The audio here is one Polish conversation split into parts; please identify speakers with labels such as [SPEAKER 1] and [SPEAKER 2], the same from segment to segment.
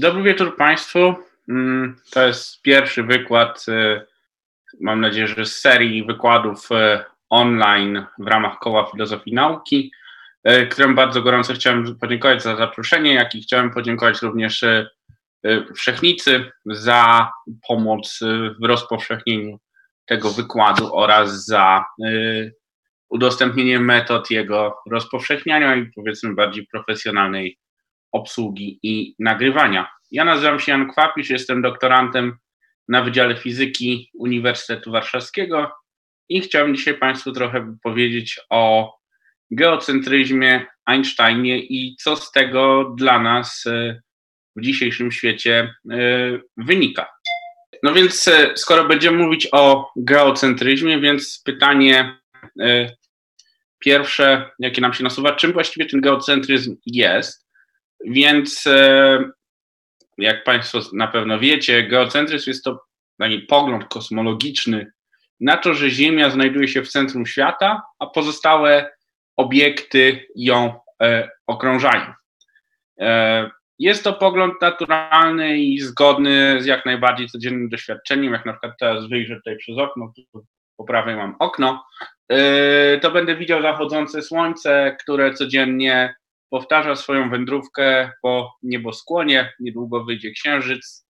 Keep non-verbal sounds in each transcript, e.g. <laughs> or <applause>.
[SPEAKER 1] Dobry wieczór Państwu. Mm, to jest pierwszy wykład, y, mam nadzieję, że z serii wykładów y, online w ramach Koła Filozofii Nauki, y, którym bardzo gorąco chciałem podziękować za zaproszenie, jak i chciałem podziękować również Wszechnicy za pomoc w rozpowszechnieniu tego wykładu oraz za udostępnienie metod jego rozpowszechniania i powiedzmy bardziej profesjonalnej obsługi i nagrywania. Ja nazywam się Jan Kwapisz, jestem doktorantem na Wydziale Fizyki Uniwersytetu Warszawskiego i chciałbym dzisiaj Państwu trochę powiedzieć o geocentryzmie, Einsteinie i co z tego dla nas e, w dzisiejszym świecie e, wynika. No więc e, skoro będziemy mówić o geocentryzmie, więc pytanie pierwsze, jakie nam się nasuwa, czym właściwie ten geocentryzm jest? Więc e, jak Państwo na pewno wiecie, geocentryzm jest to taki pogląd kosmologiczny na to, że Ziemia znajduje się w centrum świata, a pozostałe obiekty ją e, okrążają. E, jest to pogląd naturalny i zgodny z jak najbardziej codziennym doświadczeniem, jak na przykład teraz wyjrzę tutaj przez okno, po prawej mam okno, to będę widział zachodzące słońce, które codziennie powtarza swoją wędrówkę po nieboskłonie, niedługo wyjdzie księżyc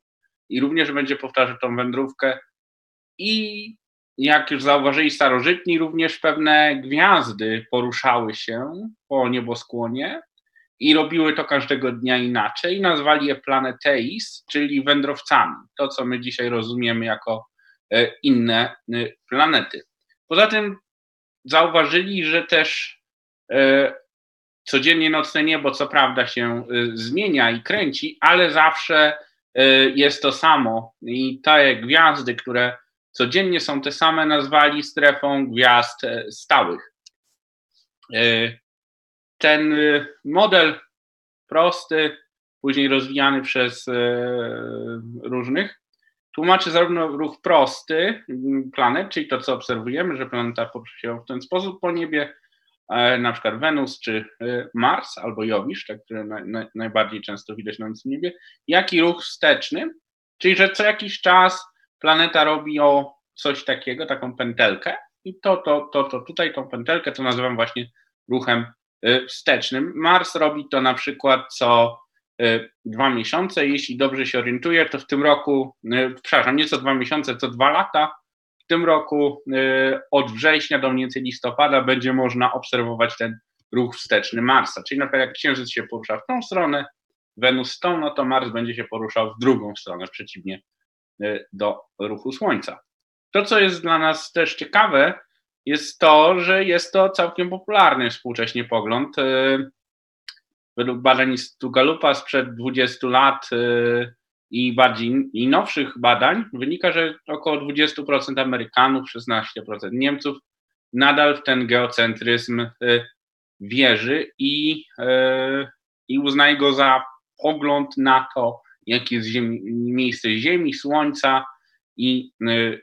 [SPEAKER 1] i również będzie powtarzał tą wędrówkę. I jak już zauważyli starożytni, również pewne gwiazdy poruszały się po nieboskłonie i robiły to każdego dnia inaczej. Nazwali je planeteis, czyli wędrowcami. To, co my dzisiaj rozumiemy jako e, inne e, planety. Poza tym zauważyli, że też e, codziennie nocne niebo co prawda się y, zmienia i kręci, ale zawsze y, jest to samo. I te gwiazdy, które codziennie są te same, nazwali strefą gwiazd e, stałych. E, ten y, model prosty, później rozwijany przez e, różnych, tłumaczy zarówno ruch prosty planet, czyli to, co obserwujemy, że planeta porusza się w ten sposób po niebie, na przykład Wenus czy e, Mars albo Jowisz, tak, które najbardziej często widać na nocnym niebie, jak i ruch wsteczny, czyli że co jakiś czas planeta robi o coś takiego, taką pętelkę i to, to, to, to tutaj tą pętelkę to nazywam właśnie ruchem e, wstecznym. Mars robi to na przykład co dwa miesiące, jeśli dobrze się orientuję, to w tym roku, przepraszam, nie co dwa miesiące, co dwa lata, tym roku y, od września do mniej więcej listopada będzie można obserwować ten ruch wsteczny Marsa. Czyli na przykład jak Księżyc się porusza w tą stronę, Wenus tą, no to Mars będzie się poruszał w drugą stronę, przeciwnie y, do ruchu Słońca. To, co jest dla nas też ciekawe, jest to, że jest to całkiem popularny współcześnie pogląd. Y, według badań Instytutu Galupa sprzed 20 lat i bardziej i nowszych badań wynika, że około 20% Amerykanów, 16% Niemców nadal w ten geocentryzm y, wierzy i, y, i uznaje go za pogląd na to, jakie jest ziemi, miejsce Ziemi, Słońca i, y,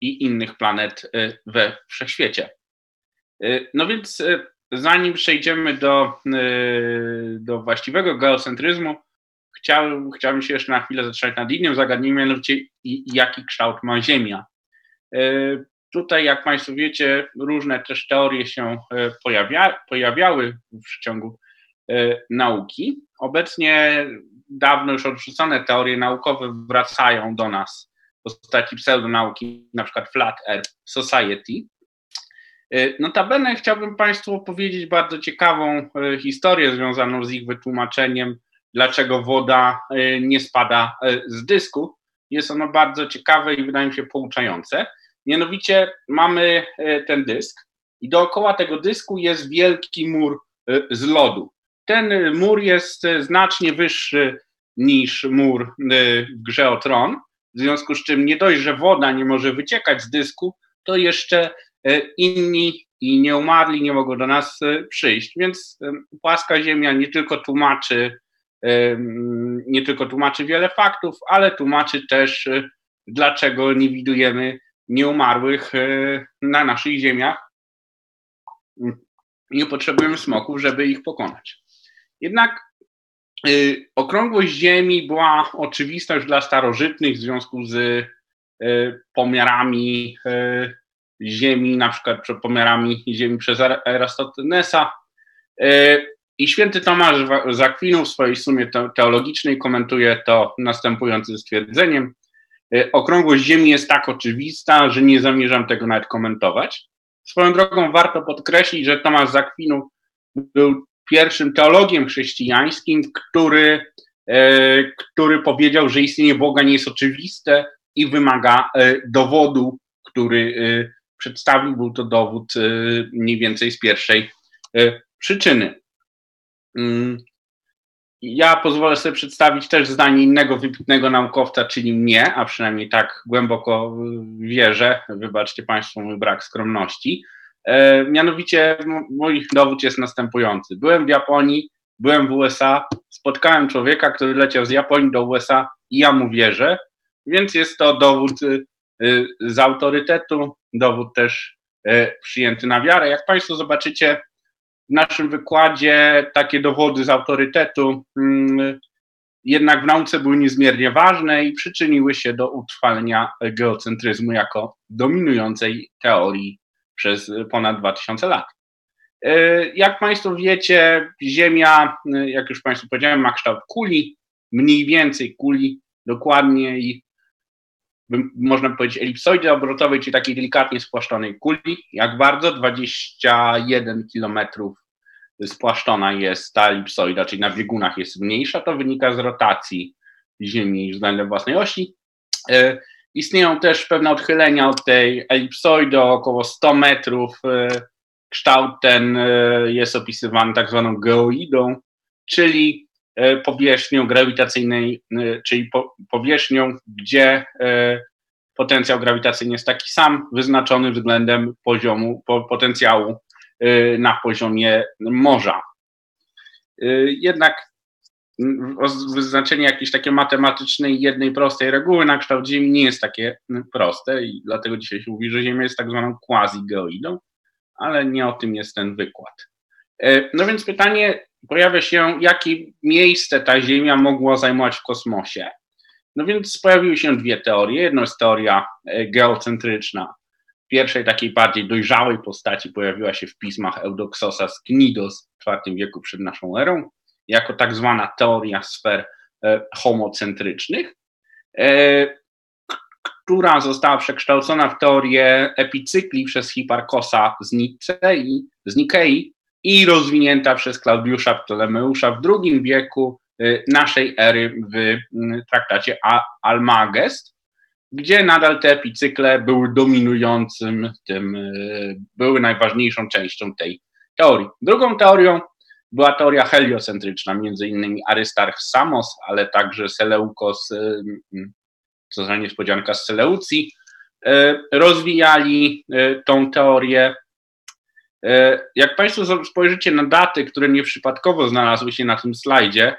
[SPEAKER 1] i innych planet we wszechświecie. No więc zanim przejdziemy do, do właściwego geocentryzmu, chciałem, chciałem się jeszcze na chwilę zatrzymać nad innym zagadnieniem, mianowicie jaki kształt ma Ziemia. E, tutaj, jak Państwo wiecie, różne też teorie się e, pojawia, pojawiały w przeciągu e, nauki. Obecnie dawno już odrzucone teorie naukowe wracają do nas w postaci pseudonauki, na przykład Flat Earth Society. Notabene chciałbym Państwu opowiedzieć bardzo ciekawą historię związaną z ich wytłumaczeniem dlaczego woda y, nie spada y, z dysku. Jest ono bardzo ciekawe i wydaje mi się pouczające. Mianowicie mamy y, ten dysk i dookoła tego dysku jest wielki mur z lodu. Ten mur jest znacznie wyższy niż mur w grze o tron, w związku z czym nie dość, że woda nie może wyciekać z dysku, to jeszcze inni i nieumarli nie mogą do nas przyjść. Więc płaska ziemia nie tylko tłumaczy nie tylko tłumaczy wiele faktów, ale tłumaczy też, e, dlaczego nie widujemy nieumarłych e, na naszych ziemiach. Nie potrzebujemy smoków, żeby ich pokonać. Jednak Okrągłość Ziemi była oczywista już dla starożytnych w związku z pomiarami Ziemi, na przykład pomiarami Ziemi przez Eratostenesa. I święty Tomasz Zakwinu w swojej sumie teologicznej komentuje to następującym stwierdzeniem. Okrągłość Ziemi jest tak oczywista, że nie zamierzam tego nawet komentować. Swoją drogą warto podkreślić, że Tomasz Zakwinu był pierwszym teologiem chrześcijańskim, który, e, który powiedział, że istnienie Boga nie jest oczywiste i wymaga e, dowodu, który przedstawił. Był to dowód mniej więcej z pierwszej przyczyny. Mm. Ja pozwolę sobie przedstawić też zdanie innego wybitnego naukowca, czyli mnie, a przynajmniej tak głęboko wierzę. Wybaczcie Państwo mój brak skromności. E, mianowicie mój dowód jest następujący. Byłem w Japonii, byłem w USA, spotkałem człowieka, który leciał z Japonii do USA i ja mu wierzę, więc jest to dowód y, y, z autorytetu, dowód też y, przyjęty na wiarę. Jak Państwo zobaczycie w naszym wykładzie, takie dowody z autorytetu mm, jednak w nauce były niezmiernie ważne i przyczyniły się do utrwalenia geocentryzmu jako dominującej teorii przez ponad 2000 lat. E, jak Państwo wiecie, Ziemia, e, jak już Państwu powiedziałem, ma kształt kuli, mniej więcej kuli, dokładniej, można powiedzieć, elipsoidy obrotowej, czyli takiej delikatnie spłaszczonej kuli. Jak bardzo? 21 kilometrów spłaszczona jest ta elipsoida, czyli na biegunach jest mniejsza, to wynika z rotacji Ziemi względem własnej osi. E, Istnieją też pewne odchylenia od tej elipsoidy około 100 metrów. E, kształt ten e, jest opisywany tak zwaną geoidą, czyli powierzchnią grawitacyjnej, czyli powierzchnią, gdzie potencjał grawitacyjny jest taki sam, wyznaczony względem poziomu potencjału na poziomie morza. Jednak wyznaczenie jakiejś takiej matematycznej, jednej prostej reguły na kształt Ziemi nie jest takie proste i dlatego dzisiaj się mówi, że Ziemia jest tak zwaną quasi-geoidą, ale nie o tym jest ten wykład. E, no więc pytanie pojawia się, jakie miejsce ta Ziemia mogła zajmować w kosmosie. No więc pojawiły się dwie teorie. Jedna jest teoria e, geocentryczna. W pierwszej takiej bardziej dojrzałej postaci pojawiła się w pismach Eudoksosa z Knidos w IV wieku przed naszą erą jako tak zwana teoria sfer e, homocentrycznych, e, która została przekształcona w teorię epicykli przez Hiparkosa z, Nicei, z Nikei i rozwinięta przez Klaudiusza Ptolemeusza w II wieku e, naszej ery w traktacie Almagest, gdzie nadal te epicykle były dominującym tym, były najważniejszą częścią tej teorii. Drugą teorią była teoria heliocentryczna, między innymi Arystarch Samos, ale także Seleukos, y, y, co za niespodzianka z Seleucji, y, rozwijali tą teorię. Jak Państwo spojrzycie na daty, które nieprzypadkowo znalazły się na tym slajdzie,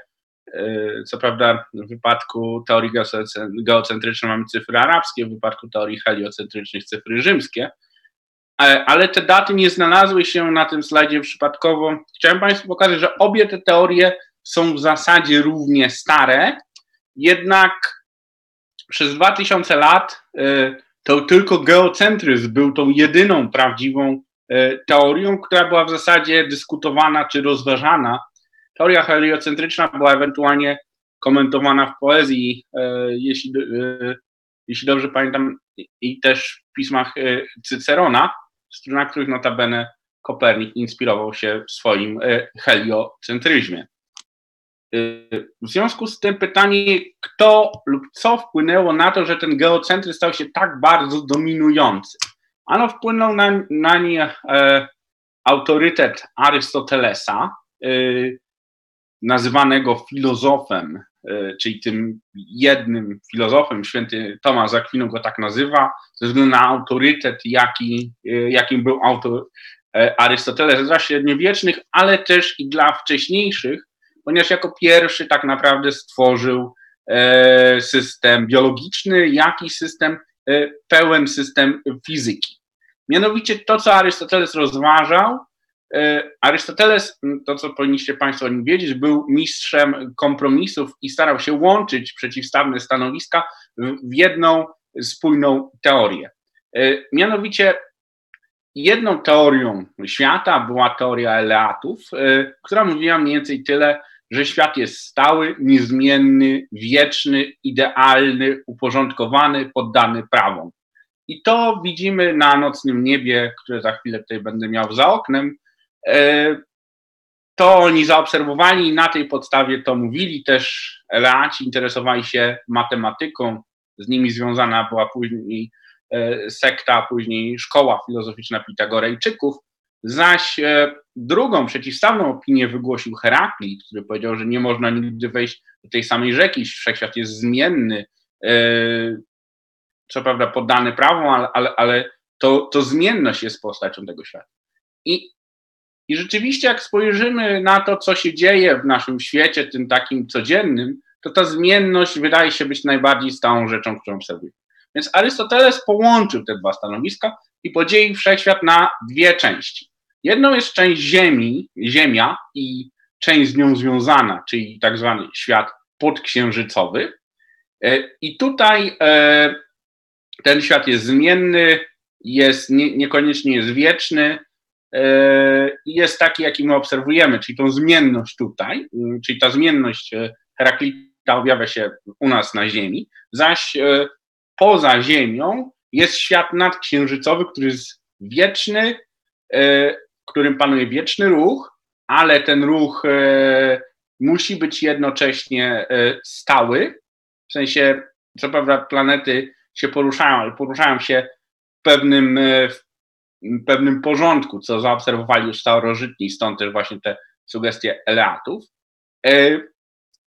[SPEAKER 1] co prawda w wypadku teorii geocentrycznej mamy cyfry arabskie, w wypadku teorii heliocentrycznych cyfry rzymskie, E, ale te daty nie znalazły się na tym slajdzie przypadkowo. Chciałem Państwu pokazać, że obie te teorie są w zasadzie równie stare, jednak przez 2000 lat e, to tylko geocentryzm był tą jedyną prawdziwą e, teorią, która była w zasadzie dyskutowana czy rozważana. Teoria heliocentryczna była ewentualnie komentowana w poezji, jeśli, jeśli dobrze pamiętam, i też w pismach Cycerona, na których notabene Kopernik inspirował się w swoim e, heliocentryzmie. E, w związku z tym pytanie, kto lub co wpłynęło na to, że ten geocentryzm stał się tak bardzo dominujący? Ano wpłynął na, na nie e, autorytet Arystotelesa, e, nazywanego filozofem E, czyli tym jednym filozofem, święty Tomasz Akwinu go tak nazywa, ze względu na autorytet, jaki, e, jakim był autor e, Arystoteles dla średniowiecznych, ale też i dla wcześniejszych, ponieważ jako pierwszy tak naprawdę stworzył system biologiczny, jak i system, pełen system fizyki. Mianowicie to, co Arystoteles rozważał, Arystoteles, to co powinniście Państwo o nim wiedzieć, był mistrzem kompromisów i starał się łączyć przeciwstawne stanowiska w jedną spójną teorię. Mianowicie jedną teorią świata była teoria Eleatów, która mówiła mniej więcej tyle, że świat jest stały, niezmienny, wieczny, idealny, uporządkowany, poddany prawom. I to widzimy na nocnym niebie, które za chwilę tutaj będę miał za oknem. E, to oni zaobserwowali i na tej podstawie to mówili. Też Eleaci interesowali się matematyką, z nimi związana była później e, sekta, później szkoła filozoficzna Pitagorejczyków. Zaś e, drugą, przeciwstawną opinię wygłosił Heraklit, który powiedział, że nie można nigdy wejść do tej samej rzeki, wszechświat jest zmienny, co prawda poddany prawom, ale, ale, ale to, to zmienność jest postacią tego świata. I, I rzeczywiście, jak spojrzymy na to, co się dzieje w naszym świecie, tym takim codziennym, to ta zmienność wydaje się być najbardziej stałą rzeczą, którą obserwujemy. Więc Arystoteles połączył te dwa stanowiska i podzielił wszechświat na dwie części. Jedną jest część Ziemi, Ziemia i część z nią związana, czyli tak zwany świat podksiężycowy. E, I tutaj e, ten świat jest zmienny, jest nie, niekoniecznie jest wieczny, e, jest taki, jaki my obserwujemy, czyli tą zmienność tutaj, czyli ta zmienność Heraklita objawia się u nas na Ziemi, zaś poza Ziemią jest świat nadksiężycowy, który jest wieczny, w którym panuje wieczny ruch, ale ten ruch e, musi być jednocześnie e, stały. W sensie, co prawda, planety się poruszają, ale poruszają się w pewnym, e, w pewnym porządku, co zaobserwowali już starożytni, stąd też właśnie te sugestie Eleatów.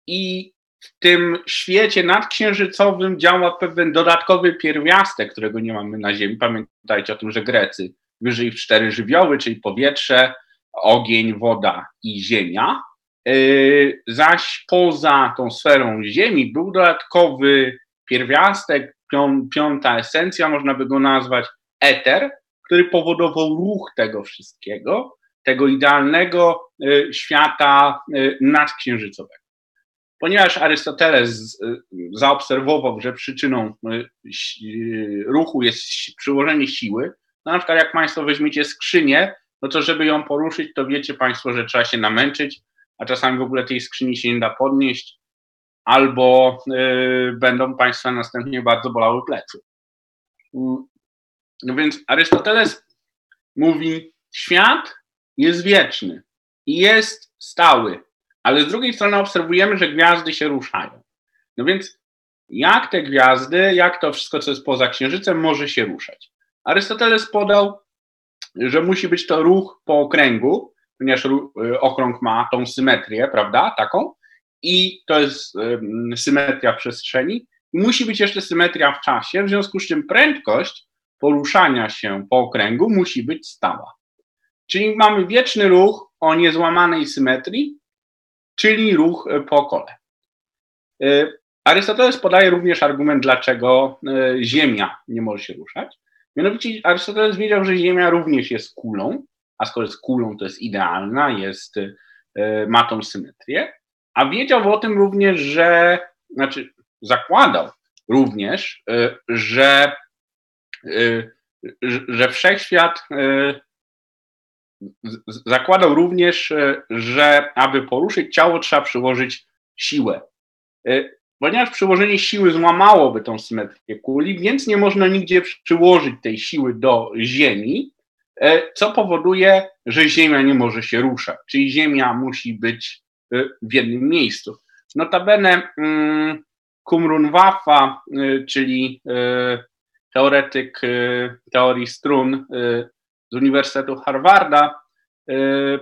[SPEAKER 1] I w tym świecie nadksiężycowym działa pewien dodatkowy pierwiastek, którego nie mamy na Ziemi. Pamiętajcie o tym, że Grecy wyżej w cztery żywioły, czyli powietrze, ogień, woda i ziemia. E, zaś poza tą sferą Ziemi był dodatkowy pierwiastek, piąta esencja, można by go nazwać eter, który powodował ruch tego wszystkiego, tego idealnego e, świata e, nadksiężycowego. Ponieważ Arystoteles zaobserwował, że przyczyną ruchu jest przyłożenie siły, no na przykład jak Państwo weźmiecie skrzynię, no to żeby ją poruszyć, to wiecie Państwo, że trzeba się namęczyć, a czasami w ogóle tej skrzyni się nie da podnieść, albo y, będą Państwa następnie bardzo bolały plecy. No więc Arystoteles mówi, świat jest wieczny i jest stały, ale z drugiej strony obserwujemy, że gwiazdy się ruszają. No więc jak te gwiazdy, jak to wszystko, co jest poza Księżycem, może się ruszać? Arystoteles podał, że musi być to ruch po okręgu, ponieważ y, okrąg ma tą symetrię, prawda, taką, i to jest symetria przestrzeni. Musi być jeszcze symetria w czasie, w związku z czym prędkość poruszania się po okręgu musi być stała. Czyli mamy wieczny ruch o niezłamanej symetrii, czyli ruch y, po kole. Y, Arystoteles podaje również argument, dlaczego Ziemia nie może się ruszać. Mianowicie Arystoteles wiedział, że Ziemia również jest kulą, a skoro jest kulą, to jest idealna, jest, e, ma tą symetrię, a wiedział o tym również, że, znaczy zakładał również, e, że, e, że wszechświat zakładał również, że aby poruszyć ciało, trzeba przyłożyć siłę. Ponieważ przyłożenie siły złamałoby tą symetrię kuli, więc nie można nigdzie przyłożyć tej siły do Ziemi, co powoduje, że Ziemia nie może się ruszać, czyli Ziemia musi być w jednym miejscu. Notabene mm, Kumrun Waffa, e, czyli teoretyk teorii strun z Uniwersytetu Harvarda,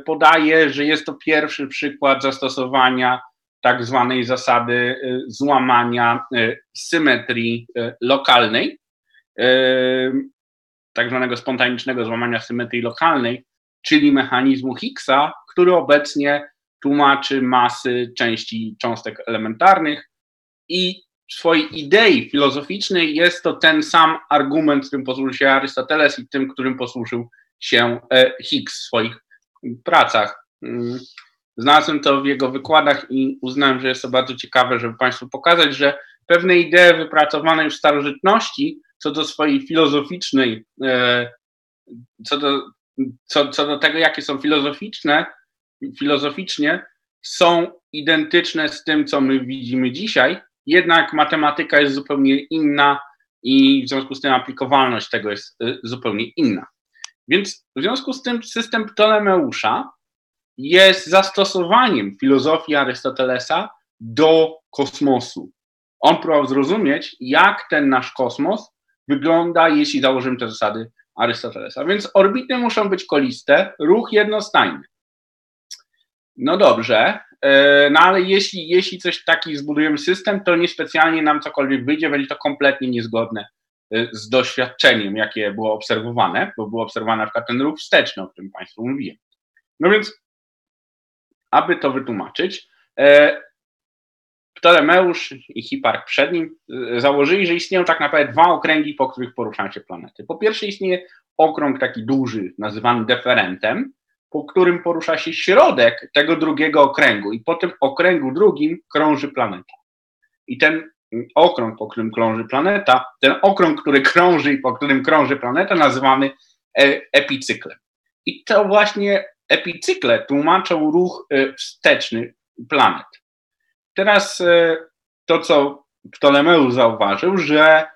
[SPEAKER 1] podaje, że jest to pierwszy przykład zastosowania tak zwanej zasady y, złamania y, symetrii y, lokalnej, tak zwanego spontanicznego złamania symetrii lokalnej, czyli mechanizmu Higgsa, który obecnie tłumaczy masy części cząstek elementarnych i w swojej idei filozoficznej jest to ten sam argument, którym posłużył się Arystoteles i tym, którym posłużył się e, Higgs w swoich pracach. Mm, znalazłem to w jego wykładach i uznałem, że jest to bardzo ciekawe, żeby Państwu pokazać, że pewne idee wypracowane już w starożytności co do swojej filozoficznej, e, co do, co, co do tego, jakie są filozoficzne, filozoficznie, są identyczne z tym, co my widzimy dzisiaj, jednak matematyka jest zupełnie inna i w związku z tym aplikowalność tego jest e, zupełnie inna. Więc w związku z tym system Ptolemeusza jest zastosowaniem filozofii Arystotelesa do kosmosu. On próbował zrozumieć, jak ten nasz kosmos wygląda, jeśli założymy te zasady Arystotelesa. Więc orbity muszą być koliste, ruch jednostajny. No dobrze, e, no ale jeśli, jeśli coś taki zbudujemy system, to niespecjalnie nam cokolwiek wyjdzie, będzie to kompletnie niezgodne e, z doświadczeniem, jakie było obserwowane, bo był obserwowany na przykład ten ruch wsteczny, o którym Państwu mówiłem. No więc, aby to wytłumaczyć, e, Ptolemeusz i Hipark przed nim założyli, że istnieją tak naprawdę dwa okręgi, po których poruszają się planety. Po pierwsze istnieje okrąg taki duży, nazywany deferentem, po którym porusza się środek tego drugiego okręgu i po tym okręgu drugim krąży planeta. I ten okrąg, po którym krąży planeta, ten okrąg, który krąży i po którym krąży planeta, nazywamy e, epicyklem. I to właśnie epicykle tłumaczą ruch e, wsteczny planet. Teraz e, to, co Ptolemeusz zauważył, że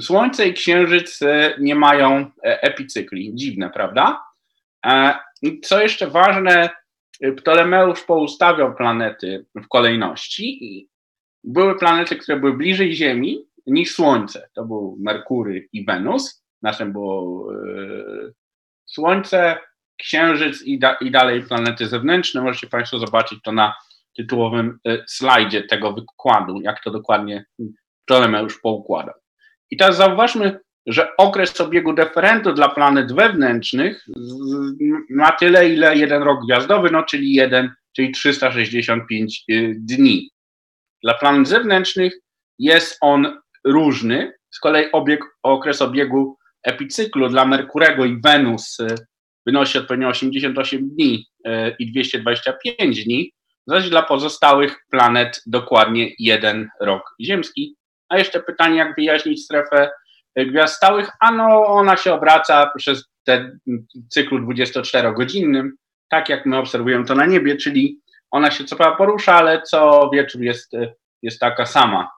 [SPEAKER 1] Słońce i Księżyc nie mają epicykli. Dziwne, prawda? Co jeszcze ważne, Ptolemeusz poustawiał planety w kolejności i były planety, które były bliżej Ziemi niż Słońce. To był Merkury i Wenus. Naszym było Słońce, Księżyc i, da, i dalej planety zewnętrzne. Możecie Państwo zobaczyć to na tytułowym e, slajdzie tego wykładu, jak to dokładnie Ptolemeusz poukładał. I teraz zauważmy, że okres obiegu deferentu dla planet wewnętrznych ma tyle, ile jeden rok gwiazdowy, no czyli jeden, czyli 365 e, dni. Dla planet zewnętrznych jest on różny. Z kolei obieg, okres obiegu epicyklu dla Merkurego i Wenus e, wynosi odpowiednio 88 dni i 225 dni, zaś dla pozostałych planet dokładnie jeden rok ziemski. A jeszcze pytanie, jak wyjaśnić strefę gwiazd stałych? Ano, ona się obraca przez ten cyklu 24-godzinnym, tak jak my obserwujemy to na niebie, czyli ona się co prawda porusza, ale co wieczór jest, jest taka sama.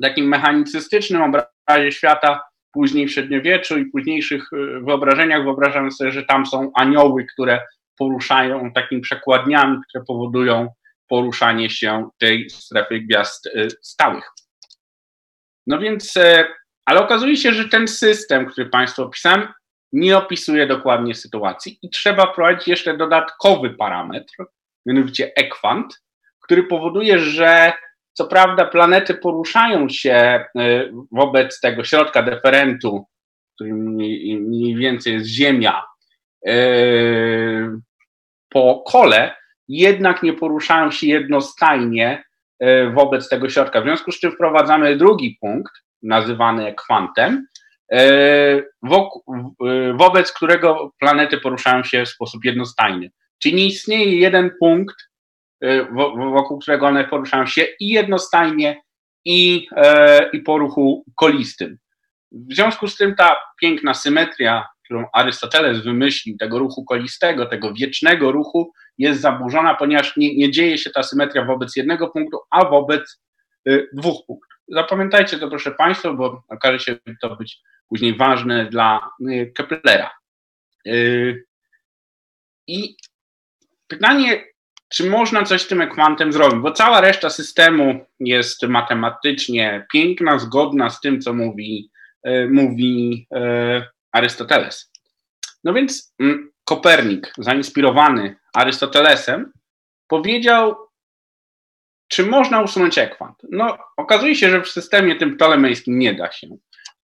[SPEAKER 1] W takim mechanicystycznym obrazie świata, później w średniowieczu i późniejszych wyobrażeniach wyobrażamy sobie, że tam są anioły, które poruszają takimi przekładniami, które powodują poruszanie się tej strefy gwiazd e, stałych. No więc, e, ale okazuje się, że ten system, który Państwu opisałem, nie opisuje dokładnie sytuacji i trzeba wprowadzić jeszcze dodatkowy parametr, mianowicie ekwant, który powoduje, że co prawda planety poruszają się e, wobec tego środka deferentu, którym mniej więcej jest Ziemia, po kole, jednak nie poruszają się jednostajnie e, wobec tego środka. W związku z czym wprowadzamy drugi punkt, nazywany kwantem, e, e, wobec którego planety poruszają się w sposób jednostajny. Czyli nie istnieje jeden punkt, wokół którego one poruszają się i jednostajnie, i, i po ruchu kolistym. W związku z tym ta piękna symetria którą Arystoteles wymyślił, tego ruchu kolistego, tego wiecznego ruchu, jest zaburzona, ponieważ nie, nie dzieje się ta symetria wobec jednego punktu, a wobec dwóch punktów. Zapamiętajcie to, proszę Państwa, bo okaże się to być później ważne dla y, Keplera. Y, I pytanie, czy można coś z tym ekwantem zrobić, bo cała reszta systemu jest matematycznie piękna, zgodna z tym, co mówi, y, mówi Arystoteles. No więc mm, Kopernik, zainspirowany Arystotelesem, powiedział, czy można usunąć ekwant. No, okazuje się, że w systemie tym ptolemejskim nie da się,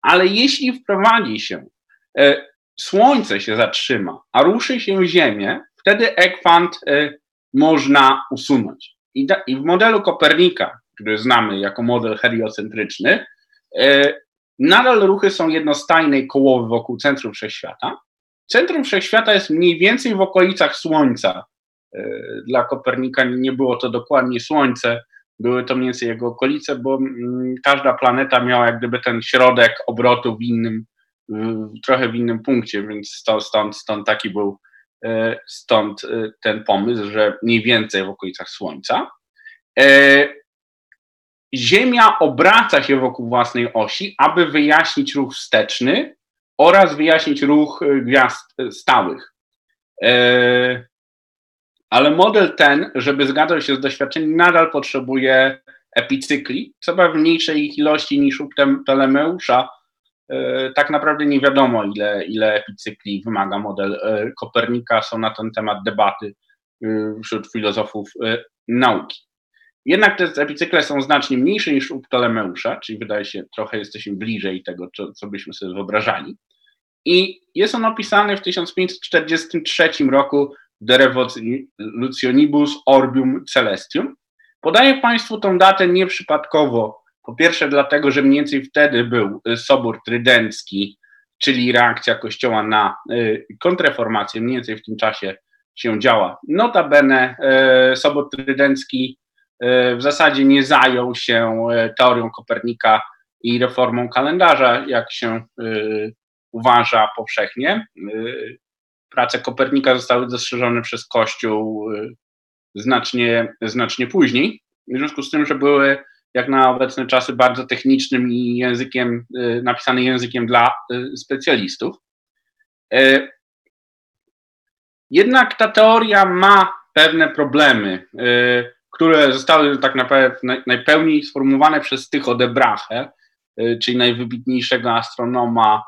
[SPEAKER 1] ale jeśli wprowadzi się, e, Słońce się zatrzyma, a ruszy się Ziemię, wtedy ekwant e, można usunąć. I, da, I, w modelu Kopernika, który znamy jako model heliocentryczny, e, Nadal ruchy są jednostajne i kołowe wokół centrum wszechświata, centrum wszechświata jest mniej więcej w okolicach Słońca. Dla Kopernika nie było to dokładnie Słońce, były to mniej więcej jego okolice, bo mm, każda planeta miała jak gdyby ten środek obrotu w innym, trochę w innym punkcie, więc stąd, stąd, taki był, e, stąd e, ten pomysł, że mniej więcej w okolicach Słońca. E, Ziemia obraca się wokół własnej osi, aby wyjaśnić ruch wsteczny oraz wyjaśnić ruch gwiazd stałych. Ale model ten, żeby zgadzał się z doświadczeniem, nadal potrzebuje epicykli, co w mniejszej ilości niż u Ptolemeusza. E, tak naprawdę nie wiadomo, ile, ile epicykli wymaga model e, Kopernika. Są na ten temat debaty e, wśród filozofów nauki. Jednak te epicykle są znacznie mniejsze niż u Ptolemeusza, czyli wydaje się, trochę jesteśmy bliżej tego, co, co byśmy sobie wyobrażali. I jest on opisany w 1543 roku de revolutionibus orbium celestium. Podaję Państwu tą datę nieprzypadkowo. Po pierwsze, dlatego, że mniej więcej wtedy był Sobór Trydencki, czyli reakcja Kościoła na y, kontreformację, mniej więcej w tym czasie się działa. Notabene y, Sobór Trydencki y, w zasadzie nie zajął się teorią Kopernika i reformą kalendarza, jak się uważa powszechnie prace Kopernika zostały dostrzeżone przez Kościół y, znacznie, znacznie później. W związku z tym, że były jak na obecne czasy bardzo technicznym i językiem, y, napisane językiem dla y, specjalistów. Jednak ta teoria ma pewne problemy, które zostały tak naprawdę najpełniej sformułowane przez Tycho de Brahe, czyli najwybitniejszego astronoma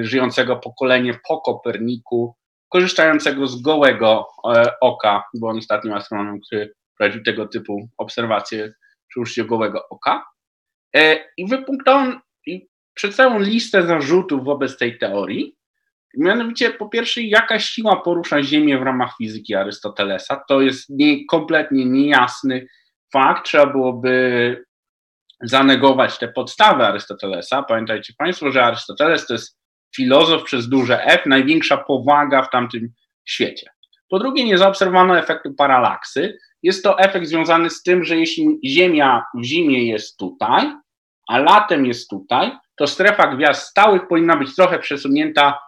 [SPEAKER 1] żyjącego pokolenie po Koperniku, korzystającego z gołego e, oka, bo on ostatnim astronomem, który prowadził tego typu obserwacje przy użyciu gołego oka. E, I wypunktował on przedstawił listę zarzutów wobec tej teorii. Mianowicie, po pierwsze, jaka siła porusza Ziemię w ramach fizyki Arystotelesa? To jest nie, kompletnie niejasny fakt. Trzeba byłoby zanegować te podstawy Arystotelesa. Pamiętajcie Państwo, że Arystoteles to jest filozof przez duże F, największa powaga w tamtym świecie. Po drugie, nie zaobserwowano efektu paralaksy. Jest to efekt związany z tym, że jeśli Ziemia w zimie jest tutaj, a latem jest tutaj, to strefa gwiazd stałych powinna być trochę przesunięta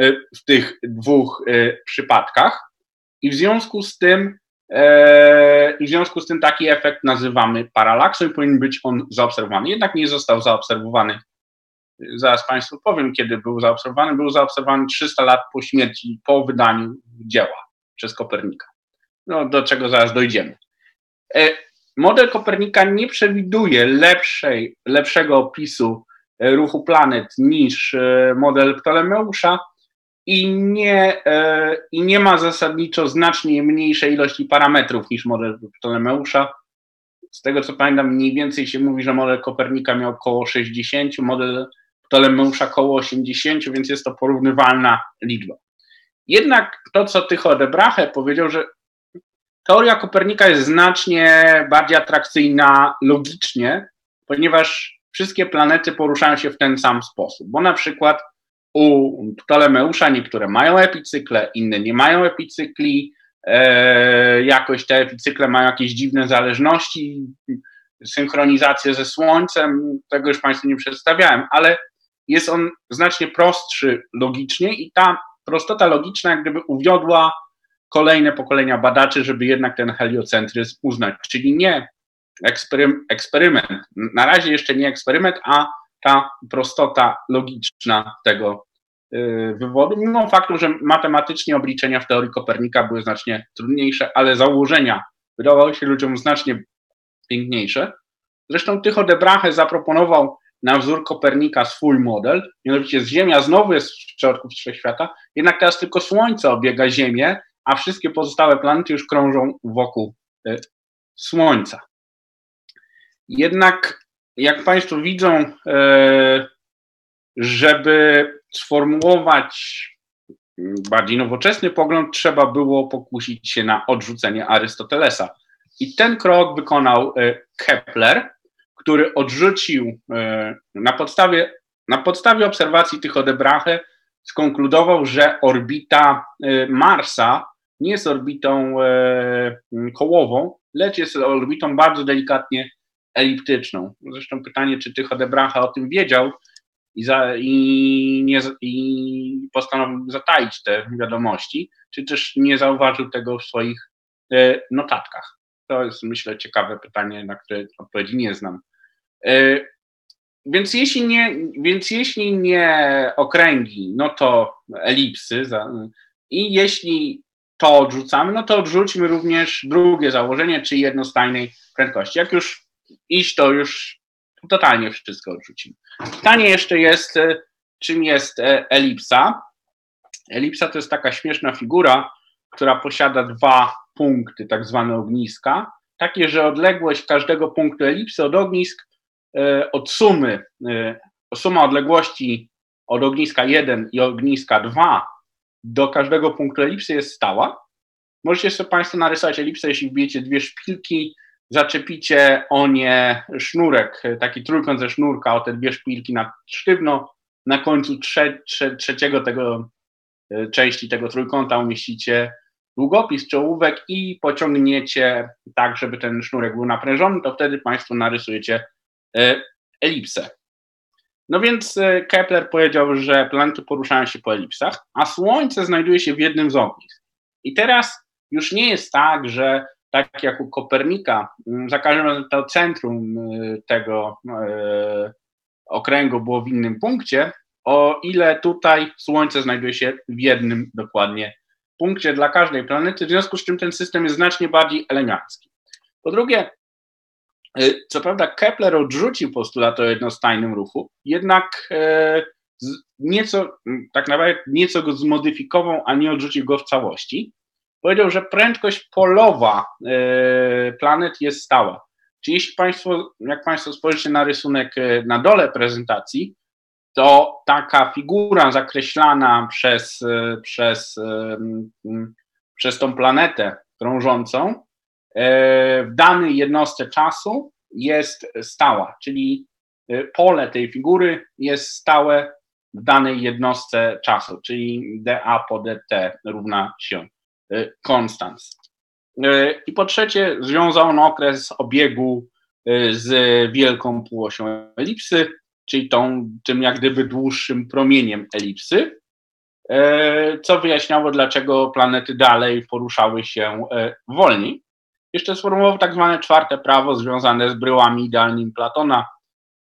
[SPEAKER 1] e, w tych dwóch e, przypadkach. I w związku z tym, e, w związku z tym taki efekt nazywamy paralaksą i powinien być on zaobserwowany. Jednak nie został zaobserwowany zaraz Państwu powiem, kiedy był zaobserwowany. Był zaobserwowany 300 lat po śmierci, po wydaniu dzieła przez Kopernika. No, do czego zaraz dojdziemy. E, model Kopernika nie przewiduje lepszej, lepszego opisu e, ruchu planet niż e, model Ptolemeusza i nie, i nie ma zasadniczo znacznie mniejszej ilości parametrów niż model Ptolemeusza. Z tego co pamiętam, mniej więcej się mówi, że model Kopernika miał około 60, model Ptolemeusza około 80, więc jest to porównywalna liczba. Jednak to, co Tycho de Brahe powiedział, że teoria Kopernika jest znacznie bardziej atrakcyjna logicznie, ponieważ wszystkie planety poruszają się w ten sam sposób, bo na przykład u Ptolemeusza niektóre mają epicykle, inne nie mają epicykli, e, jakoś te epicykle mają jakieś dziwne zależności, synchronizację ze Słońcem, tego już Państwu nie przedstawiałem, ale jest on znacznie prostszy logicznie i ta prostota logiczna jak gdyby uwiodła kolejne pokolenia badaczy, żeby jednak ten heliocentryzm uznać, czyli nie eksperyment, na razie jeszcze nie eksperyment, a ta prostota logiczna tego y, wywodu, mimo faktu, że matematycznie obliczenia w teorii Kopernika były znacznie trudniejsze, ale założenia wydawały się ludziom znacznie piękniejsze. Zresztą Tycho de Brahe zaproponował na wzór Kopernika swój model, mianowicie Ziemia znowu jest w środku wszechświata, jednak teraz tylko Słońce obiega Ziemię, a wszystkie pozostałe planety już krążą wokół e, Słońca. Jednak, jak Państwo widzą, e, żeby sformułować bardziej nowoczesny pogląd, trzeba było pokusić się na odrzucenie Arystotelesa. I ten krok wykonał e, Kepler, który odrzucił e, na podstawie, na podstawie obserwacji tych Odebrache, skonkludował, że orbita Marsa nie jest orbitą kołową, lecz jest orbitą bardzo delikatnie eliptyczną. Zresztą pytanie, czy Tycho de Bracha o tym wiedział i, za, i, nie, i postanowił zataić te wiadomości, czy też nie zauważył tego w swoich e, notatkach. To jest, myślę, ciekawe pytanie, na które odpowiedzi nie znam. E, więc jeśli nie, więc jeśli nie okręgi, no to elipsy. I jeśli to odrzucamy, no to odrzućmy również drugie założenie, czyli jednostajnej prędkości. Jak już iść, to już totalnie wszystko odrzucimy. Pytanie jeszcze jest, e, czym jest e, elipsa. Elipsa to jest taka śmieszna figura, która posiada dwa punkty, tak zwane ogniska. Takie, że odległość każdego punktu elipsy od ognisk, od sumy, suma odległości od ogniska 1 i ogniska 2 do każdego punktu elipsy jest stała. Możecie sobie Państwo narysować elipsę, jeśli wbijecie dwie szpilki, zaczepicie o nie sznurek, taki trójkąt ze sznurka, o te dwie szpilki na sztywno, na końcu trze, trze, trzeciego tego e, części tego trójkąta umieścicie długopis czy ołówek i pociągniecie tak, żeby ten sznurek był naprężony, to wtedy Państwo narysujecie e, elipsę. No więc e, Kepler powiedział, że planety poruszają się po elipsach, a Słońce znajduje się w jednym z ognisk. I teraz już nie jest tak, że tak jak u Kopernika, za każdym razem to centrum tego y, okręgu było w innym punkcie, o ile tutaj Słońce znajduje się w jednym dokładnie punkcie dla każdej planety, w związku z czym ten system jest znacznie bardziej elegancki. Po drugie, co prawda Kepler odrzucił postulat o jednostajnym ruchu, jednak nieco, tak naprawdę nieco go zmodyfikował, a nie odrzucił go w całości powiedział, że prędkość polowa e, planet jest stała. Czyli jeśli Państwo, jak Państwo spojrzycie na rysunek e, na dole prezentacji, to taka figura zakreślana przez, e, przez, przez tą planetę krążącą w danej jednostce czasu jest stała, czyli pole tej figury jest stałe w danej jednostce czasu, czyli dA po dt równa się Y, Konstans. I po trzecie, związał on okres obiegu z wielką półosią elipsy, czyli tą, tym jak gdyby dłuższym promieniem elipsy, co wyjaśniało, dlaczego planety dalej poruszały się wolniej. Jeszcze sformułował tak zwane czwarte prawo związane z bryłami idealnymi Platona.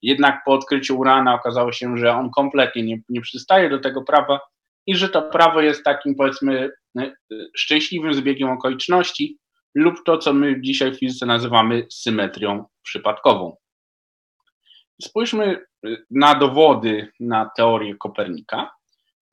[SPEAKER 1] Jednak po odkryciu Urana okazało się, że on kompletnie nie, nie przystaje do tego prawa i że to prawo jest takim, powiedzmy, e, szczęśliwym zbiegiem okoliczności lub to, co my dzisiaj w fizyce nazywamy symetrią przypadkową. Spójrzmy e, na dowody na teorię Kopernika.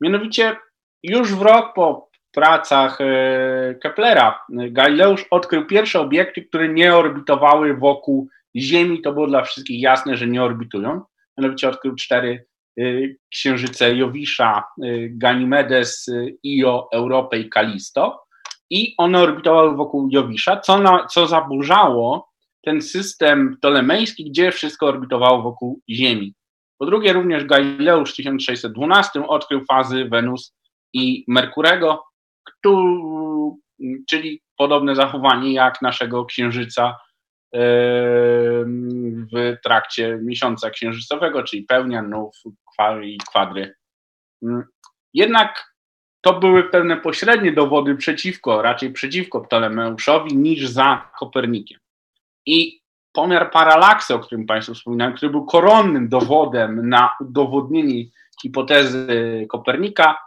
[SPEAKER 1] Mianowicie już w rok po pracach e, Keplera Galileusz odkrył pierwsze obiekty, które nie orbitowały wokół Ziemi. To było dla wszystkich jasne, że nie orbitują. Mianowicie odkrył cztery Y, księżyce Jowisza, y, Ganymedes, Io, Europę i Kalisto i one orbitowały wokół Jowisza, co, na, co zaburzało ten system ptolemejski, gdzie wszystko orbitowało wokół Ziemi. Po drugie, również Galileusz w 1612 odkrył fazy Wenus i Merkurego, czyli podobne zachowanie jak naszego Księżyca w trakcie miesiąca księżycowego, czyli pełnia, nów, i kwadry. Mm, jednak to były pewne pośrednie dowody przeciwko, raczej przeciwko Ptolemeuszowi niż za Kopernikiem. I pomiar paralaksy, o którym Państwu wspominałem, który był koronnym dowodem na udowodnienie hipotezy Kopernika,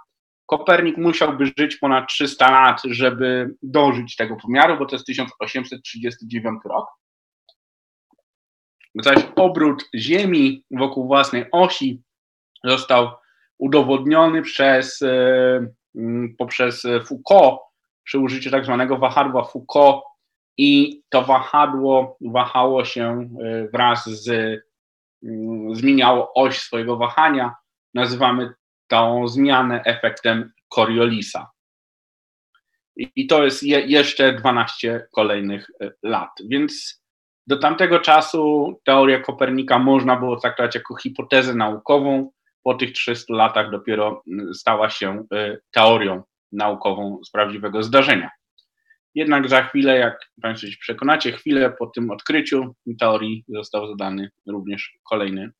[SPEAKER 1] Kopernik musiałby żyć ponad 300 lat, żeby dożyć tego pomiaru, bo to jest 1839 rok. Zaś obrót Ziemi wokół własnej osi został udowodniony przez, e, poprzez Foucault przy użyciu tak zwanego wahadła Foucault i to wahadło wahało się e, wraz z, zmieniało oś swojego wahania. Nazywamy tą zmianę efektem Coriolisa. I to jest je, jeszcze 12 kolejnych e, lat. Więc do tamtego czasu teorię Kopernika można było traktować jako hipotezę naukową, po tych 300 latach dopiero stała się teorią naukową z prawdziwego zdarzenia. Jednak za chwilę, jak Państwo się przekonacie, chwilę po tym odkryciu teorii został zadany również kolejny